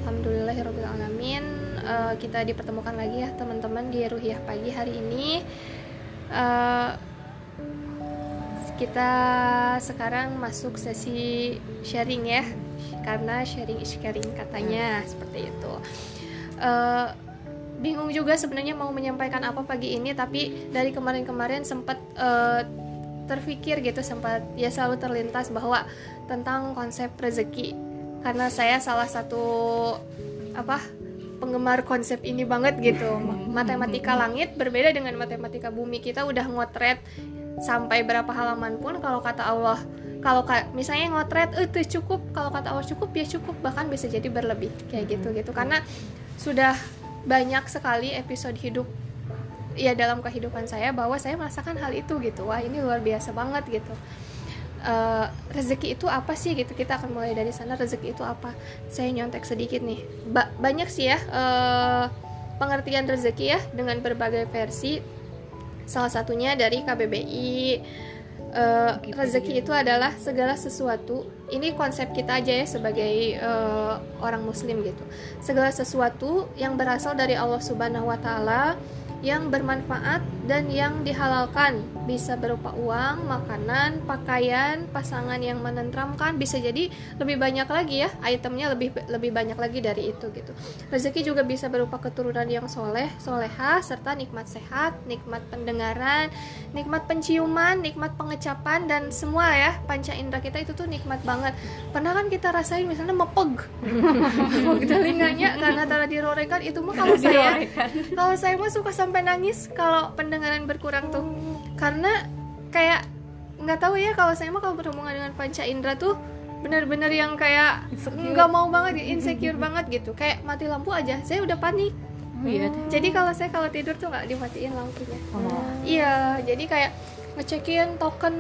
Alhamdulillahirabbil alamin. Eh, kita dipertemukan lagi ya teman-teman di Ruhiyah pagi hari ini. Eh, kita sekarang masuk sesi sharing ya karena sharing is caring katanya seperti itu Eh, bingung juga sebenarnya mau menyampaikan apa pagi ini tapi dari kemarin-kemarin sempat eh, terpikir gitu sempat ya selalu terlintas bahwa tentang konsep rezeki. Karena saya salah satu apa penggemar konsep ini banget gitu. Matematika langit berbeda dengan matematika bumi. Kita udah ngotret sampai berapa halaman pun kalau kata Allah kalau ka- misalnya ngotret "Eh, itu cukup. Kalau kata Allah cukup ya cukup. Bahkan bisa jadi berlebih kayak gitu gitu karena sudah banyak sekali episode hidup ya dalam kehidupan saya bahwa saya merasakan hal itu gitu. Wah ini luar biasa banget gitu. Eh, rezeki itu apa sih gitu? Kita akan mulai dari sana rezeki itu apa? Saya nyontek sedikit nih. Ba- banyak sih ya eh, pengertian rezeki ya dengan berbagai versi. Salah satunya dari KBBI eh, rezeki itu adalah segala sesuatu. Ini konsep kita aja ya sebagai eh, orang muslim gitu. Segala sesuatu yang berasal dari Allah Subhanahu wa taala yang bermanfaat dan yang dihalalkan. Bisa berupa uang, makanan, pakaian, pasangan yang menenteramkan bisa jadi lebih banyak lagi ya itemnya lebih lebih banyak lagi dari itu gitu. Rezeki juga bisa berupa keturunan yang soleh soleha serta nikmat sehat nikmat pendengaran nikmat penciuman nikmat pengecapan dan semua ya panca indera kita itu tuh nikmat banget. Pernah kan kita rasain misalnya mepeg? Mepeg telinganya karena tara dirorekan itu mah kalau saya kalau saya mah suka sampai nangis kalau pendengaran berkurang tuh. Karena kayak nggak tahu ya kalau saya mah kalau berhubungan dengan panca indera tuh bener-bener yang kayak nggak mau banget insecure banget gitu. Kayak mati lampu aja saya udah panik. Iya. jadi kalau saya kalau tidur tuh nggak dimatiin lampunya. Iya jadi kayak ngecekin token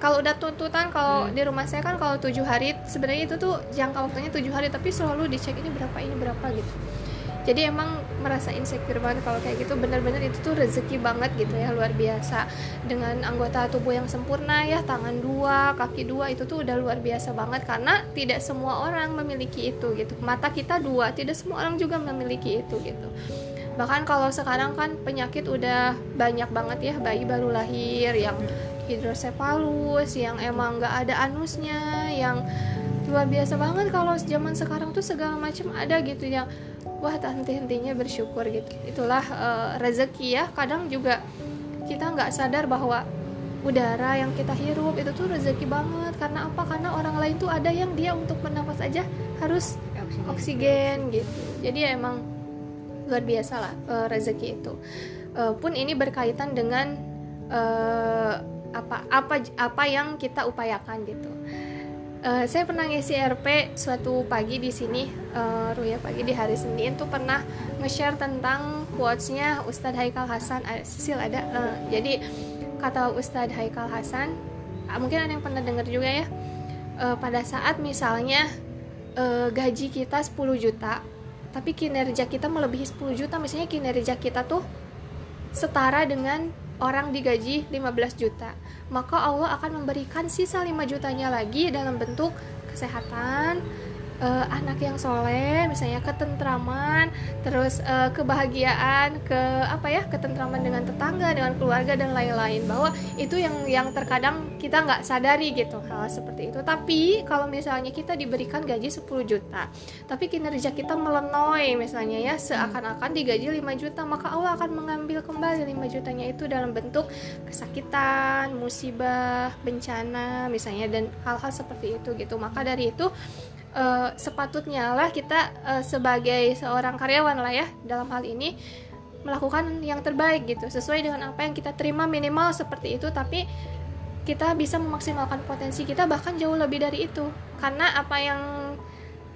kalau udah tuntutan kalau di rumah saya kan kalau tujuh hari sebenarnya itu tuh jangka waktunya tujuh hari tapi selalu dicek ini berapa ini berapa gitu jadi emang merasa insecure banget kalau kayak gitu. Bener-bener itu tuh rezeki banget gitu ya luar biasa. Dengan anggota tubuh yang sempurna ya tangan dua kaki dua itu tuh udah luar biasa banget. Karena tidak semua orang memiliki itu gitu. Mata kita dua tidak semua orang juga memiliki itu gitu. Bahkan kalau sekarang kan penyakit udah banyak banget ya bayi baru lahir yang hidrosepalus yang emang nggak ada anusnya yang luar biasa banget kalau zaman sekarang tuh segala macam ada gitu yang wah tak henti-hentinya bersyukur gitu. Itulah eh, rezeki ya. Kadang juga kita nggak sadar bahwa udara yang kita hirup itu tuh rezeki banget. Karena apa? Karena orang lain tuh ada yang dia untuk bernafas aja harus oksigen. gitu. Jadi ya emang luar biasa lah eh, rezeki itu. Eh, pun ini berkaitan dengan eh, apa apa apa yang kita upayakan gitu Eh, saya pernah ngisi RP suatu pagi di sini eh, Ruya pagi di hari Senin tuh pernah nge-share tentang quotes-nya Ustadz Haikal Hasan. Sisil ada? Eh, jadi kata Ustadz Haikal Hasan ah, mungkin ada yang pernah dengar juga ya. Eh, pada saat misalnya eh, gaji kita 10 juta tapi kinerja kita melebihi 10 juta misalnya kinerja kita tuh setara dengan orang digaji 15 juta maka Allah akan memberikan sisa 5 jutanya lagi dalam bentuk kesehatan uh, anak yang soleh misalnya ketentraman terus uh, kebahagiaan ke apa ya ketentraman dengan tetangga dengan keluarga dan lain-lain. Bahwa itu yang yang terkadang kita nggak sadari gitu hal seperti itu. Tapi kalau misalnya kita diberikan gaji 10 juta tapi kinerja kita melenoi misalnya ya seakan-akan digaji 5 juta maka Allah akan mengambil kembali 5 jutanya itu dalam bentuk kesakitan musibah bencana misalnya dan hal-hal seperti itu gitu. Maka dari itu uh, sepatutnya lah kita uh, sebagai seorang karyawan lah ya dalam hal ini melakukan yang terbaik gitu. Sesuai dengan apa yang kita terima minimal seperti itu tapi kita bisa memaksimalkan potensi kita bahkan jauh lebih dari itu. Karena apa yang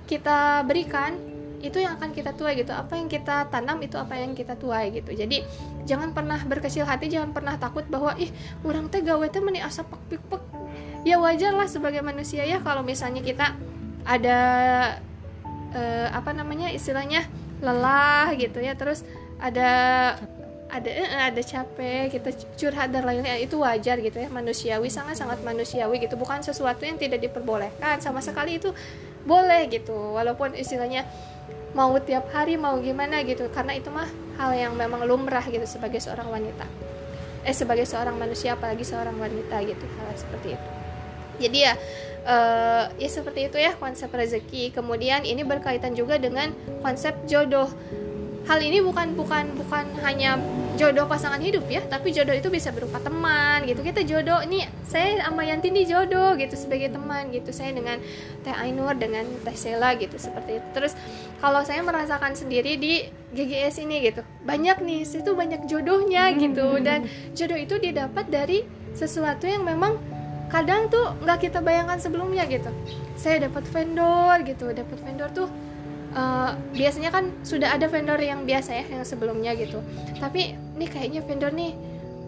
kita berikan itu yang akan kita tuai gitu. Apa yang kita tanam itu apa yang kita tuai gitu. Jadi jangan pernah berkecil hati jangan pernah takut bahwa ih orang teh gawe teh meni asap pek pek ya wajar lah sebagai manusia ya kalau misalnya kita ada uh, apa namanya istilahnya lelah gitu ya. Terus ada ada eh, ada capek kita curhat dan lain-lain. Itu wajar gitu ya. Manusiawi sangat sangat manusiawi gitu. Bukan sesuatu yang tidak diperbolehkan. Sama sekali itu boleh gitu. Walaupun istilahnya mau tiap hari mau gimana gitu. Karena itu mah hal yang memang lumrah gitu sebagai seorang wanita. Eh sebagai seorang manusia apalagi seorang wanita gitu. Hal seperti itu. Jadi ya uh, ya seperti itu ya konsep rezeki. Kemudian ini berkaitan juga dengan konsep jodoh. Hal ini bukan bukan bukan hanya jodoh pasangan hidup ya tapi jodoh itu bisa berupa teman gitu. Kita jodoh ini saya sama Yanti nih jodoh gitu sebagai teman gitu. Saya dengan Teh Ainur dengan Teh Sela gitu seperti itu. Terus kalau saya merasakan sendiri di GGS ini gitu banyak nih situ banyak jodohnya gitu. Dan jodoh itu didapat dari sesuatu yang memang kadang tuh nggak kita bayangkan sebelumnya gitu. Saya dapat vendor gitu dapat vendor tuh uh, biasanya kan sudah ada vendor yang biasa ya yang sebelumnya gitu. Tapi ini kayaknya vendor nih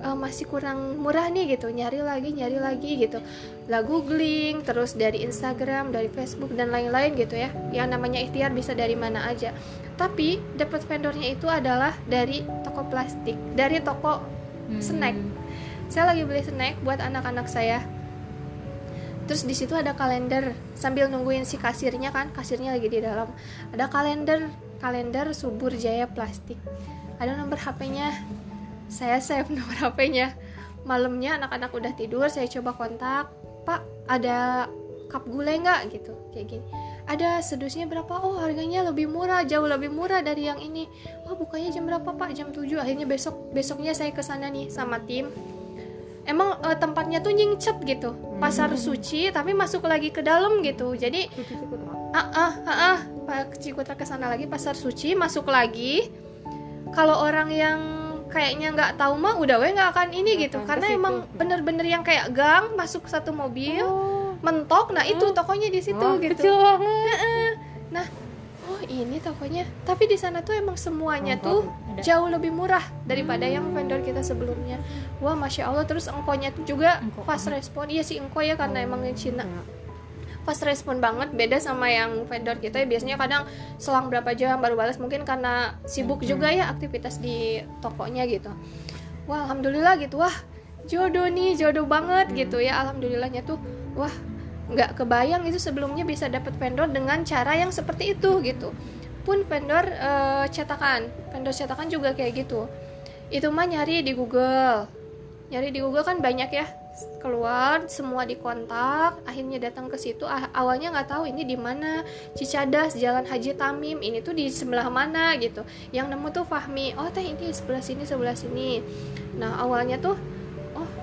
uh, masih kurang murah nih gitu. Nyari lagi nyari lagi gitu. Lah googling terus dari Instagram dari Facebook dan lain-lain gitu ya. Yang namanya ikhtiar bisa dari mana aja. Tapi dapat vendornya itu adalah dari toko plastik dari toko hmm. snack. Saya lagi beli snack buat anak-anak saya terus di situ ada kalender sambil nungguin si kasirnya kan kasirnya lagi di dalam. Ada kalender kalender subur jaya plastik. Ada nomor HP-nya saya save (laughs) nomor HP-nya malamnya anak-anak udah tidur saya coba kontak. Pak ada cup gulai nggak? Gitu kayak gini. Ada sedusnya berapa? Oh harganya lebih murah jauh lebih murah dari yang ini. Oh bukanya jam berapa pak? Jam 7 akhirnya besok besoknya saya ke sana nih sama tim emang uh, tempatnya tuh nyingcet gitu. Pasar hmm. suci tapi masuk lagi ke dalam gitu. Jadi ah ah ah ah Pak Cikutra ke sana lagi pasar suci masuk lagi. Kalau orang yang kayaknya nggak tahu mah udah we nggak akan ini gitu. Karena emang bener-bener yang kayak gang masuk satu mobil oh. mentok. Nah itu oh. tokonya di situ oh, gitu. nah ini tokonya tapi di sana tuh emang semuanya tuh ada. jauh lebih murah daripada hmm. yang vendor kita sebelumnya wah masya allah terus engkonya tuh juga Engko. fast respon iya sih engko ya karena oh. emang Cina fast respon banget beda sama yang vendor kita ya biasanya kadang selang berapa jam baru balas mungkin karena sibuk hmm. juga ya aktivitas di tokonya gitu wah alhamdulillah gitu wah jodoh nih jodoh banget hmm. gitu ya alhamdulillahnya tuh wah nggak kebayang itu sebelumnya bisa dapat vendor dengan cara yang seperti itu gitu. Pun vendor uh, cetakan. Vendor cetakan juga kayak gitu. Itu mah nyari di Google. Nyari di Google kan banyak ya. Keluar semua dikontak akhirnya datang ke situ. Awalnya nggak tahu ini di mana. Cicadas Jalan Haji Tamim ini tuh di sebelah mana gitu. Yang nemu tuh Fahmi. Oh teh ini sebelah sini sebelah sini. Nah awalnya tuh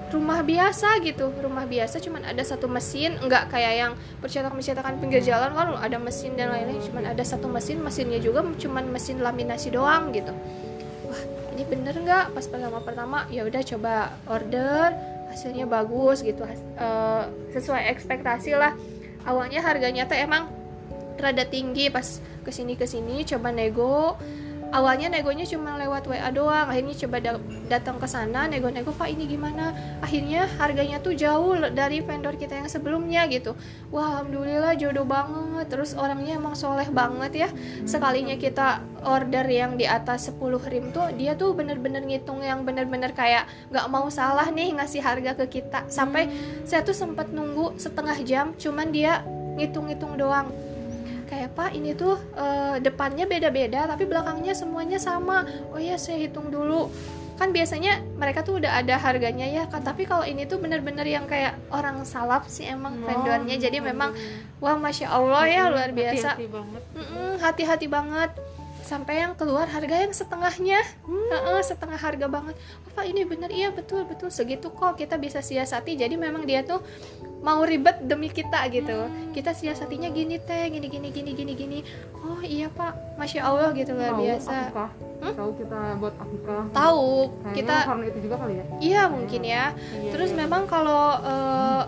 rumah biasa gitu. Rumah biasa cuman ada satu mesin nggak kayak yang percetakan percetakan pinggir jalan kan ada mesin dan lain-lain. Cuman ada satu mesin mesinnya juga cuman mesin laminasi doang gitu. Wah ini bener nggak? Pas pertama pertama ya udah coba order hasilnya bagus gitu. Uh, sesuai ekspektasi lah. Awalnya harganya tuh emang rada tinggi. Pas ke sini ke sini coba nego awalnya negonya cuma lewat WA doang akhirnya coba da datang ke sana nego-nego pak ini gimana? Akhirnya harganya tuh jauh dari vendor kita yang sebelumnya gitu. Wah alhamdulillah jodoh banget. Terus orangnya emang soleh banget ya. Sekalinya kita order yang di atas 10 rim tuh dia tuh bener-bener ngitung yang bener-bener kayak nggak mau salah nih ngasih harga ke kita. Sampai saya tuh sempat nunggu setengah jam cuman dia ngitung-ngitung doang kayak pak ini tuh eh, depannya beda-beda tapi belakangnya semuanya sama. Oh ya saya hitung dulu. Kan biasanya mereka tuh udah ada harganya ya kan tapi kalau ini tuh bener-bener yang kayak orang salaf sih emang vendornya jadi memang wah masya allah ya luar biasa. hati-hati banget hati-hati banget sampai yang keluar harga yang setengahnya. Heeh, setengah harga banget. Oh, pak ini bener. Iya betul betul. Segitu kok kita bisa siasati. Jadi memang dia tuh mau ribet demi kita gitu. Kita siasatinya gini teh gini gini gini gini gini. Oh iya pak. Masya allah gitu luar Tahu biasa. Akikah? tahu kita buat akikah tahu. Kayaknya kita karena itu juga kali ya? Iya mungkin ya. Iya, terus iya. memang kalau eh,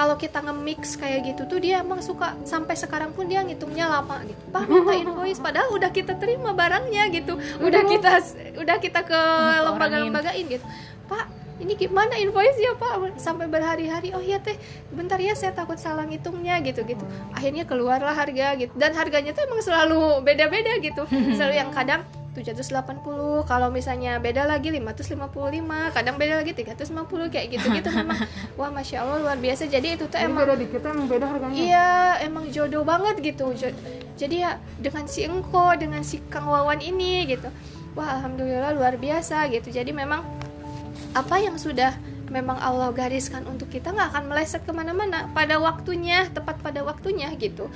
kalau kita nge-mix kayak gitu tuh dia emang suka sampai sekarang pun dia ngitungnya lama gitu. Pak minta (laughs) invoice padahal udah kita terima barangnya gitu. Udah kita udah kita ke lembaga-lembagain gitu. Pak ini gimana invoice ya pak? Sampai berhari-hari oh iya teh bentar ya saya takut salah ngitungnya gitu gitu akhirnya keluarlah harga gitu. Dan harganya tuh emang selalu beda-beda gitu. (laughs) Selalu yang kadang 780 kalau misalnya beda lagi 555 kadang beda lagi 350 kayak gitu-gitu (laughs) memang wah masya allah luar biasa jadi itu tuh Jadi emang beda dikit emang beda harganya Iya, emang jodoh banget gitu. Jadi ya dengan si Engko, dengan si Kang Wawan ini gitu. Wah, alhamdulillah luar biasa gitu. Jadi memang apa yang sudah memang Allah gariskan untuk kita nggak akan meleset ke mana-mana. Pada waktunya tepat pada waktunya gitu.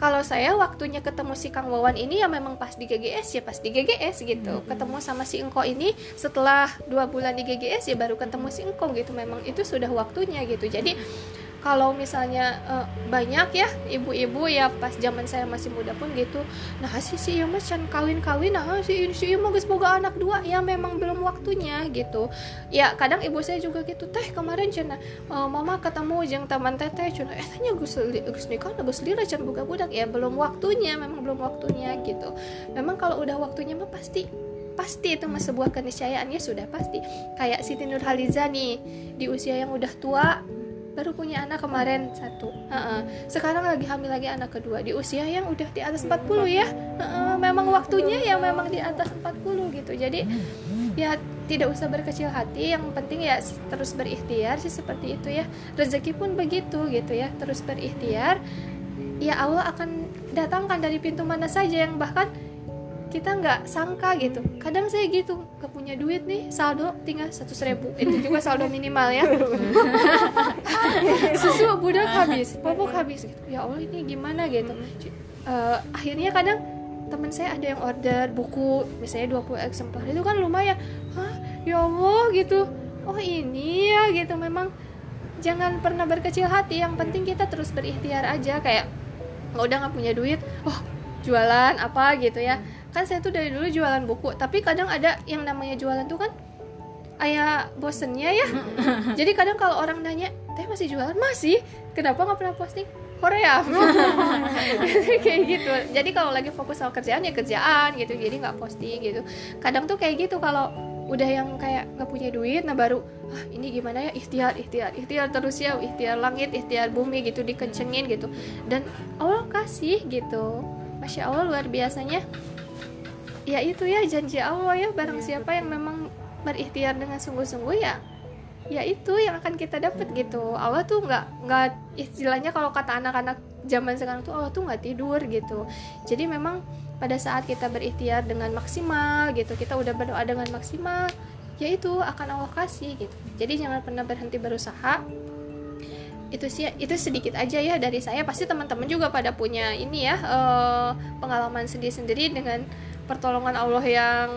Kalau saya waktunya ketemu si Kang Wawan ini ya memang pas di GGS ya pas di GGS gitu. Ketemu sama si Engko ini setelah dua bulan di GGS ya baru ketemu si Engko gitu. Memang itu sudah waktunya gitu. Jadi kalau misalnya eh, banyak ya ibu-ibu ya pas zaman saya masih muda pun gitu nah si si iya mas can kawin-kawin nah si si iya mah geus boga anak dua. Ya memang belum waktunya gitu. Ya kadang ibu saya juga gitu teh kemarin cina eh, mama ketemu jeung teman teteh cina eh tanya gus gus nikah gus lira can boga budak. Ya belum waktunya memang belum waktunya gitu. Memang kalau udah waktunya mah pasti pasti itu mah sebuah keniscayaan ya sudah pasti. Kayak Siti Nurhaliza nih di usia yang udah tua baru punya anak kemarin satu. Heeh. sekarang lagi hamil lagi anak kedua. Di usia yang udah di atas 40 ya. Heeh, memang waktunya ya memang di atas 40 gitu. Jadi ya tidak usah berkecil hati. Yang penting ya terus berikhtiar sih seperti itu ya. Rezeki pun begitu gitu ya. Terus berikhtiar ya Allah akan datangkan dari pintu mana saja yang bahkan kita nggak sangka gitu. Kadang saya gitu gak punya duit nih saldo tinggal satu ribu. Itu juga saldo minimal ya. (laughs) Susu budak habis popok habis gitu. Ya Allah ini gimana? gitu. Eh, akhirnya kadang teman saya ada yang order buku misalnya 20 eksemplar. Itu kan lumayan. Hah? Ya Allah gitu. Oh ini ya gitu. Memang jangan pernah berkecil hati yang penting kita terus berikhtiar aja. Kayak nggak udah nggak punya duit oh jualan apa? gitu ya kan saya tuh dari dulu jualan buku tapi kadang ada yang namanya jualan tuh kan ayah bosennya ya. Jadi kadang kalau orang nanya teh masih jualan? Masih. Kenapa nggak pernah posting? Korea. (laughs) (laughs) Kayak gitu. Jadi kalau lagi fokus sama kerjaan ya kerjaan gitu. Jadi nggak posting gitu. Kadang tuh kayak gitu kalau udah yang kayak nggak punya duit nah baru ah ini gimana ya? Ikhtiar ikhtiar ikhtiar terus ya. Ikhtiar langit ikhtiar bumi gitu dikencengin gitu. Dan Allah kasih gitu. Masya Allah luar biasanya ya itu ya janji Allah ya barang siapa yang memang berikhtiar dengan sungguh-sungguh ya ya itu yang akan kita dapat gitu. Allah tuh nggak nggak istilahnya kalau kata anak-anak zaman sekarang tuh Allah tuh nggak tidur gitu. Jadi memang pada saat kita berikhtiar dengan maksimal gitu kita udah berdoa dengan maksimal ya itu akan Allah kasih gitu. Jadi jangan pernah berhenti berusaha. Itu sih itu sedikit aja ya dari saya. Pasti teman-teman juga pada punya ini ya eh, pengalaman sendiri-sendiri dengan pertolongan Allah yang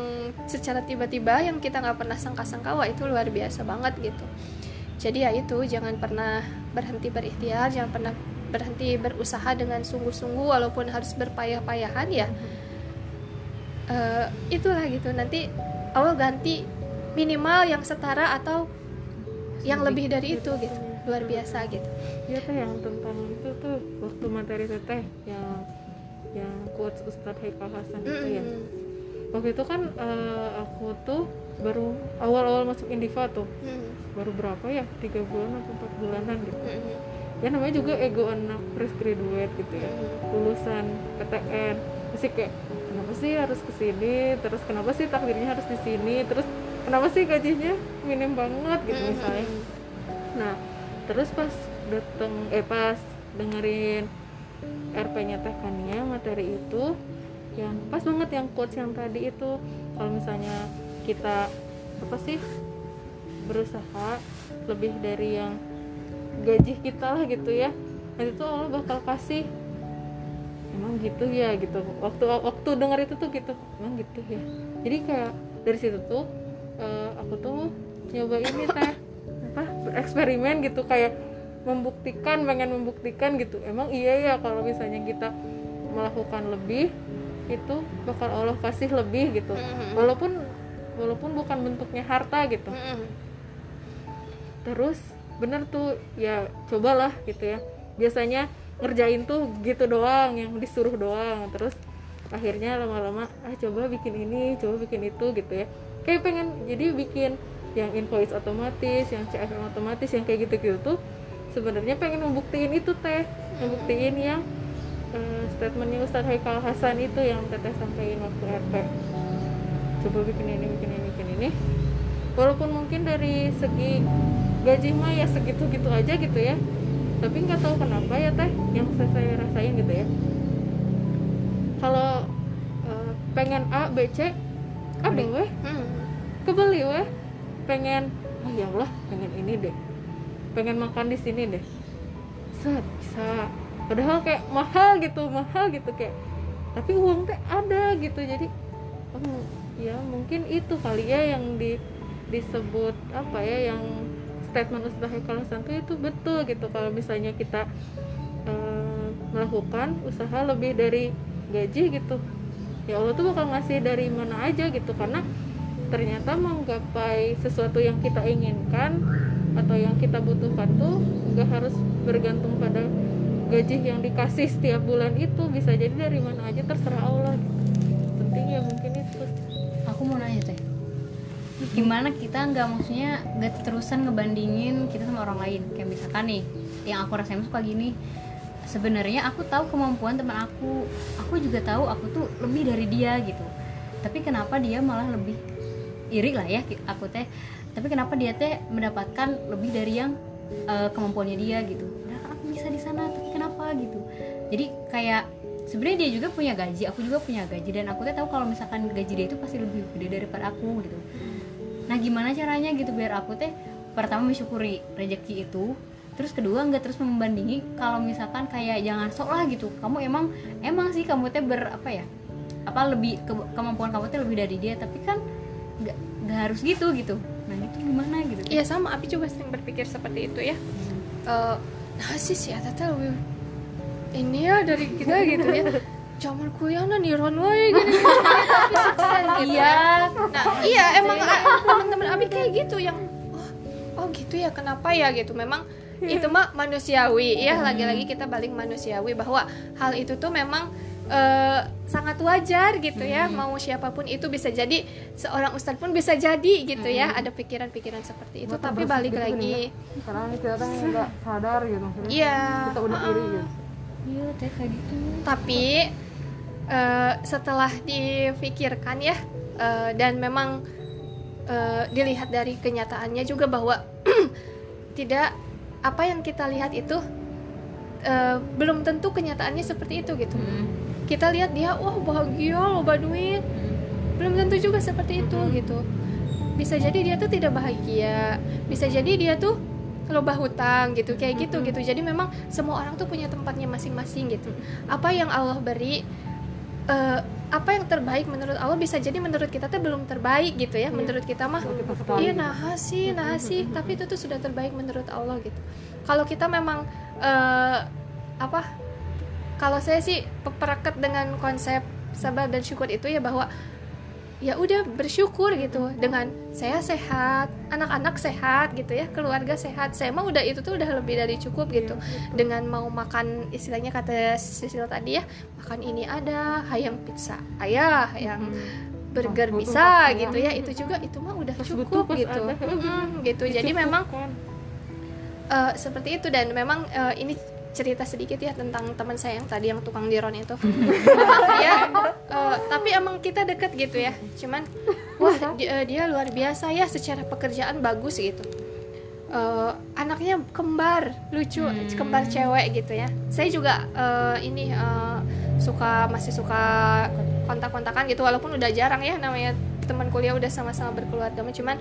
secara tiba-tiba yang kita nggak pernah sangka-sangka wah itu luar biasa banget gitu. Jadi ya itu jangan pernah berhenti berikhtiar jangan pernah berhenti berusaha dengan sungguh-sungguh walaupun harus berpayah-payahan ya. Eh, itulah gitu. Nanti Allah ganti minimal yang setara atau yang lebih dari itu gitu. luar biasa gitu. Iya teh yang tentang itu tuh waktu materi itu teh yang yang quotes Ustadz Haikal Hasan itu ya. Waktu itu kan eh, aku tuh baru awal-awal masuk Indiva tuh. Baru berapa ya? Tiga bulan atau empat bulanan gitu. Ya namanya juga ego anak fresh graduate gitu ya. Lulusan PTN masih kayak kenapa sih harus ke sini terus kenapa sih takdirnya harus di sini? Terus kenapa sih gajinya minim banget? gitu misalnya. Nah terus pas dateng eh pas dengerin RP-nya Teh Kania materi itu yang pas banget yang quotes yang tadi itu. Kalau misalnya kita apa sih berusaha lebih dari yang gaji kita lah gitu ya nanti tuh Allah bakal kasih. Emang gitu ya gitu. Waktu waktu dengar itu tuh gitu. Emang gitu ya. Jadi kayak dari situ tuh eh, aku tuh nyoba ini teh. (laughs) Apa bereksperimen gitu. Kayak membuktikan pengen membuktikan gitu. Emang iya ya kalau misalnya kita melakukan lebih itu bakal Allah kasih lebih gitu. Walaupun walaupun bukan bentuknya harta gitu. Terus bener tuh ya cobalah gitu ya. Biasanya ngerjain tuh gitu doang yang disuruh doang. Terus akhirnya lama-lama ah coba bikin ini coba bikin itu gitu ya. Kayak pengen jadi bikin yang invoice otomatis yang CFM otomatis yang kayak gitu-gitu tuh sebenarnya pengen membuktiin itu teh. Membuktiin yang eh, statementnya Ustadz Haikal Hasan itu yang teteh sampaikan waktu RP coba bikin ini bikin ini bikin ini. Walaupun mungkin dari segi gaji mah ya segitu-gitu aja gitu ya. Tapi nggak tahu kenapa ya teh yang saya, saya rasain gitu ya. Kalau eh, pengen A B C ada weh. Mm. kebeli weh. Pengen oh ya Allah pengen ini deh pengen makan di sini deh. Set bisa. Padahal kayak mahal gitu mahal gitu kayak tapi uang teh ada gitu. Jadi oh, ya mungkin itu kali ya yang di disebut apa ya yang statement Ustaz Haikal Hasan tuh itu betul gitu. Kalau misalnya kita eh, melakukan usaha lebih dari gaji gitu ya Allah tuh bakal ngasih dari mana aja gitu. Karena ternyata menggapai sesuatu yang kita inginkan atau yang kita butuhkan tuh nggak harus bergantung pada gaji yang dikasih setiap bulan itu bisa jadi dari mana aja terserah Allah. Penting ya mungkin itu. Aku mau nanya teh. Gimana kita nggak maksudnya nggak terusan ngebandingin kita sama orang lain? Kayak misalkan nih yang aku rasain suka gini. Sebenarnya aku tahu kemampuan teman aku. Aku juga tahu aku tuh lebih dari dia gitu. Tapi kenapa dia malah lebih iri lah ya aku teh tapi kenapa dia teh mendapatkan lebih dari yang eh, kemampuannya dia gitu? Nah aku bisa di sana tapi kenapa gitu? Jadi kayak sebenarnya dia juga punya gaji aku juga punya gaji dan aku teh tahu kalau misalkan gaji dia itu pasti lebih gede daripada aku gitu. Nah gimana caranya gitu biar aku teh pertama mensyukuri rezeki itu terus kedua nggak terus membandingi kalau misalkan kayak jangan sok lah gitu. Kamu emang emang sih kamu teh ber apa ya apa lebih ke- kemampuan kamu teh lebih dari dia tapi kan nggak nggak harus gitu gitu itu gimana gitu Iya sama, Abi juga sering berpikir seperti itu ya. Eh, nah sih sih Tata lebih ini ya dari kita gitu ya. Zaman kuliah nah niron wae gini, gini, tapi sukses gitu ya. Nah iya emang ah, teman-teman Abi kayak gitu yang oh, oh gitu ya kenapa ya gitu. Memang itu mah manusiawi ya lagi-lagi kita balik manusiawi bahwa hal itu tuh memang eh, sangat wajar gitu ya mau siapa pun itu bisa jadi seorang ustadz pun bisa jadi gitu ya ada pikiran-pikiran seperti itu tapi balik lagi. karena kita tuh nggak sadar gitu iya. kita udah iri gitu. Iya teh kayak gitu. Tapi eh, setelah difikirkan ya eh, dan memang eh, dilihat dari kenyataannya juga bahwa (clears throat) tidak apa yang kita lihat itu eh, belum tentu kenyataannya seperti itu gitu kita lihat dia wah bahagia loba duit belum tentu juga seperti itu gitu. Bisa jadi dia tuh tidak bahagia bisa jadi dia tuh loba hutang gitu kayak gitu gitu. Jadi memang semua orang tuh punya tempatnya masing-masing gitu. Apa yang Allah beri eh, apa yang terbaik menurut Allah bisa jadi menurut kita tuh belum terbaik gitu ya. Menurut kita mah iya nah sih nah sih. tapi itu tuh sudah terbaik menurut Allah gitu. Kalau kita memang eh, apa kalau saya sih peperaket dengan konsep sabar dan syukur itu ya bahwa ya udah bersyukur gitu. Dengan saya sehat anak-anak sehat gitu ya keluarga sehat. Saya mah udah itu tuh udah lebih dari cukup gitu. Dengan mau makan istilahnya kata Sisil tadi ya makan ini ada hayam pizza ayah yang burger Butuh bisa ya? gitu ya. Itu juga itu mah udah Pas cukup gitu. ada. Mm-mm, gitu. Jadi memang Eh, seperti itu. Dan memang eh, ini cerita sedikit ya tentang teman saya yang tadi yang tukang diron itu. Dia (laughs) eh, tapi emang kita deket gitu ya. Cuman wah di- eh, dia luar biasa ya secara pekerjaan bagus gitu. Eh, anaknya kembar lucu Hmm. kembar cewek gitu ya. Saya juga eh, ini eh, suka masih suka kontak-kontakan gitu walaupun udah jarang ya namanya teman kuliah udah sama-sama berkeluarga. Cuman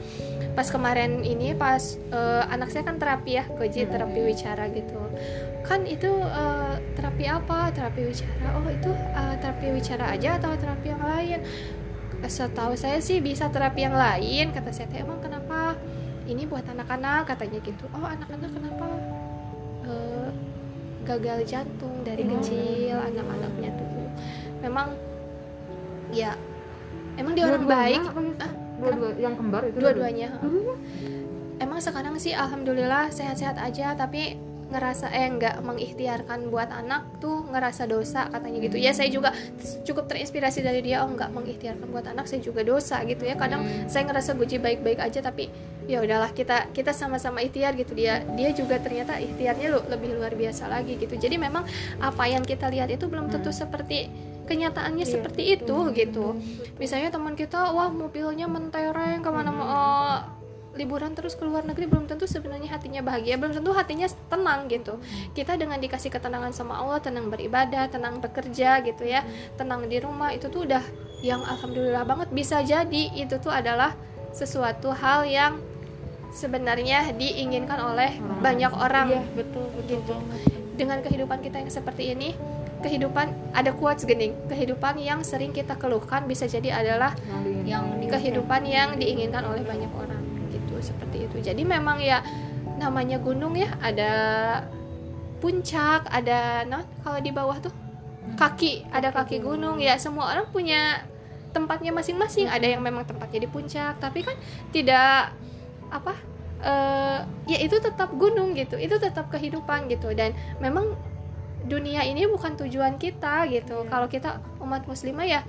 pas kemarin ini pas eh, anak saya kan terapi ya koji terapi wicara gitu kan itu eh, terapi apa? Terapi wicara oh itu eh, terapi wicara aja atau terapi yang lain? Setahu saya sih bisa terapi yang lain kata saya. "Teh, emang kenapa? Ini buat anak-anak katanya gitu. Oh anak-anak kenapa? Eh, gagal jantung dari kecil anak-anaknya tuh. Memang ya emang dia orang baik? Ah, Dua-dua yang kembar itu dua-duanya. Emang sekarang sih alhamdulillah sehat-sehat aja. Tapi ngerasa eh nggak mengikhtiarkan buat anak tuh ngerasa dosa katanya gitu. Ya saya juga cukup terinspirasi dari dia oh nggak mengikhtiarkan buat anak saya juga dosa gitu ya. Kadang saya ngerasa guji baik-baik aja tapi ya udahlah kita kita sama-sama ikhtiar gitu. Dia dia juga ternyata ikhtiarnya lu- lebih luar biasa lagi gitu. Jadi memang apa yang kita lihat itu belum tentu seperti kenyataannya seperti itu gitu. Misalnya teman kita wah mobilnya mentereng ke mana mau liburan terus ke luar negeri belum tentu sebenarnya hatinya bahagia belum tentu hatinya tenang gitu. Kita dengan dikasih ketenangan sama Allah tenang beribadah tenang bekerja gitu ya tenang di rumah itu tuh udah yang alhamdulillah banget bisa jadi. Itu tuh adalah sesuatu hal yang sebenarnya diinginkan oleh banyak orang iya betul betul Gitu. dengan kehidupan kita yang seperti ini kehidupan ada quotes gening kehidupan yang sering kita keluhkan bisa jadi adalah yang kehidupan yang diinginkan oleh banyak orang seperti itu. Jadi memang ya namanya gunung ya ada puncak ada nah kalau di bawah tuh kaki ada kaki gunung. ya semua orang punya tempatnya masing-masing. Ada yang memang tempatnya di puncak tapi kan tidak apa eh, ya itu tetap gunung gitu. Itu tetap kehidupan gitu. Dan memang dunia ini bukan tujuan kita gitu. Kalau kita umat muslimah ya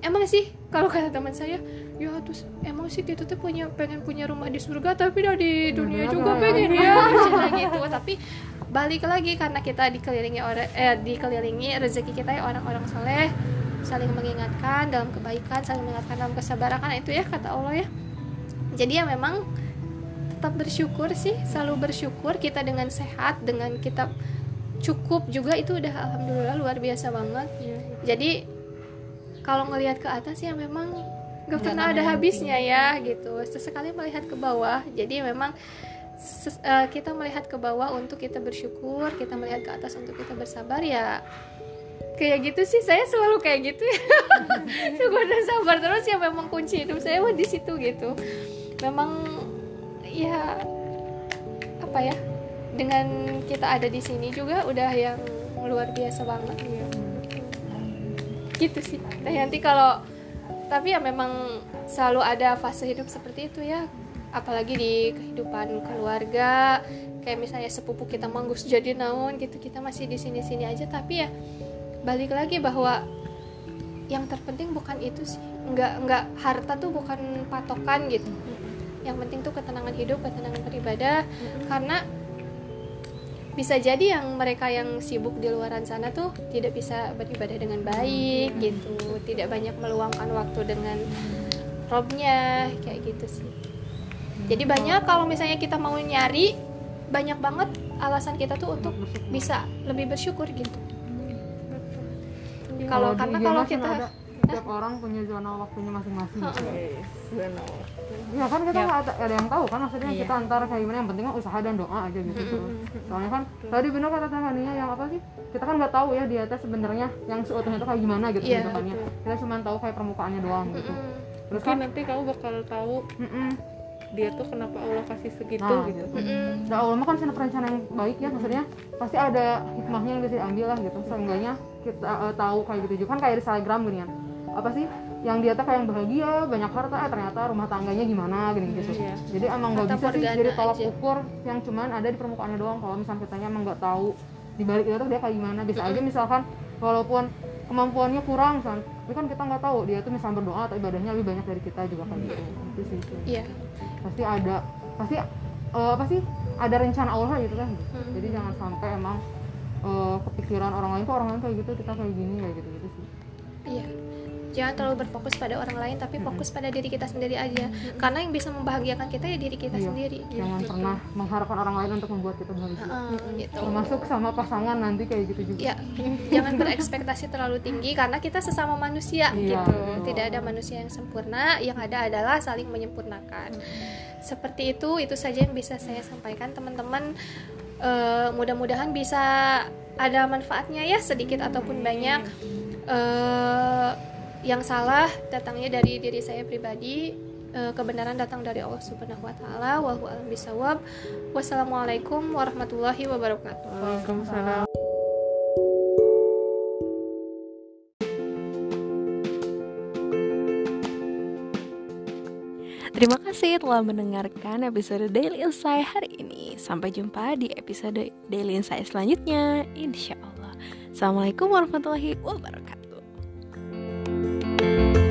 emang sih kalau kata teman saya ya terus emang sih kita tuh punya pengen punya rumah di surga tapi dah di dunia juga pengen ya. Gitu. Tapi balik lagi karena kita dikelilingi orang eh dikelilingi rezeki kita ya orang-orang soleh saling mengingatkan dalam kebaikan saling mengingatkan dalam kesabaran. Itu ya kata Allah ya. Jadi ya memang tetap bersyukur sih selalu bersyukur kita dengan sehat dengan kita cukup juga itu udah alhamdulillah luar biasa banget. Jadi kalau ngelihat ke atas ya memang gak pernah ada habisnya ya gitu. Sesekali melihat ke bawah jadi memang ses- eh, kita melihat ke bawah untuk kita bersyukur kita melihat ke atas untuk kita bersabar ya kayak gitu sih. Saya selalu kayak gitu ya. (laughs) Syukur dan sabar terus ya memang kunci hidup saya di situ gitu. Memang ya apa ya dengan kita ada di sini juga udah yang luar biasa banget gitu sih. Nah nanti kalau tapi ya memang selalu ada fase hidup seperti itu ya. Apalagi di kehidupan keluarga kayak misalnya sepupu kita manggus jadi naon gitu kita masih di sini sini aja. Tapi ya balik lagi bahwa yang terpenting bukan itu sih. Nggak nggak harta tuh bukan patokan gitu. Yang penting tuh ketenangan hidup ketenangan beribadah. Karena bisa jadi yang mereka yang sibuk di luaran sana tuh tidak bisa beribadah dengan baik gitu. Tidak banyak meluangkan waktu dengan robnya kayak gitu sih. Jadi banyak kalau misalnya kita mau nyari banyak banget alasan kita tuh untuk bisa lebih bersyukur gitu. Kalau di karena kalau kan kita ada, setiap orang punya zona waktunya masing-masing. Heeh. ya kan kita nggak ada, ada yang tahu kan maksudnya kita antara kayak gimana yang penting mah usaha dan doa aja gitu. Soalnya kan tadi benar kata Tahania yang apa sih kita kan nggak tahu ya di atas sebenarnya yang seutuhnya itu kayak gimana gitu Iya, kehidupannya kita cuma tahu kayak permukaannya doang gitu. Mm. terus mungkin kan nanti kamu bakal tahu mm-mm. dia tuh kenapa Allah kasih segitu nah. gitu. Gitu Mm-mm. Nah, Allah mah kan punya perencana yang baik ya maksudnya pasti ada hikmahnya yang bisa diambil lah gitu. Seenggaknya kita eh, tahu kayak gitu juga. Kan kayak di Instagram gini kan apa sih? Yang dia tuh kayak yang bahagia banyak harta eh, ternyata rumah tangganya gimana gini gitu. Iya. jadi emang nggak bisa sih jadi tolak aja. ukur yang cuman ada di permukaannya doang. Kalau misalnya kita emang nggak tahu di balik itu tuh dia kayak gimana. Bisa aja misalkan walaupun kemampuannya kurang misalkan tapi kan kita nggak tahu dia tuh misalnya berdoa atau ibadahnya lebih banyak dari kita juga kayak gitu. Itu sih. Itu iya. Pasti ada pasti eh, apa sih ada rencana Allah gitu kan. Hmm. jadi jangan sampai emang eh, kepikiran orang lain kok orang lain kayak gitu kita kayak gini kayak gitu gitu sih. Iya. Jangan terlalu berfokus pada orang lain tapi fokus pada diri kita sendiri aja. Karena yang bisa membahagiakan kita ya diri kita Iya. sendiri jangan pernah mengharapkan orang lain untuk membuat kita bahagia. Heeh, gitu. Termasuk sama pasangan nanti kayak gitu juga. Ya jangan berekspektasi terlalu tinggi karena kita sesama manusia Iya, gitu. Betul. tidak ada manusia yang sempurna yang ada adalah saling menyempurnakan. Seperti itu itu saja yang bisa saya sampaikan teman-teman. Eh, mudah-mudahan bisa ada manfaatnya ya sedikit ataupun banyak. Eh, yang salah datangnya dari diri saya pribadi Eh, kebenaran datang dari Allah Subhanahu wa taala wallahu a'lam bisawab wassalamualaikum warahmatullahi wabarakatuh Waalaikumsalam Terima kasih telah mendengarkan episode Daily Insight hari ini. Sampai jumpa di episode Daily Insight selanjutnya, insya Allah. Assalamualaikum warahmatullahi wabarakatuh. you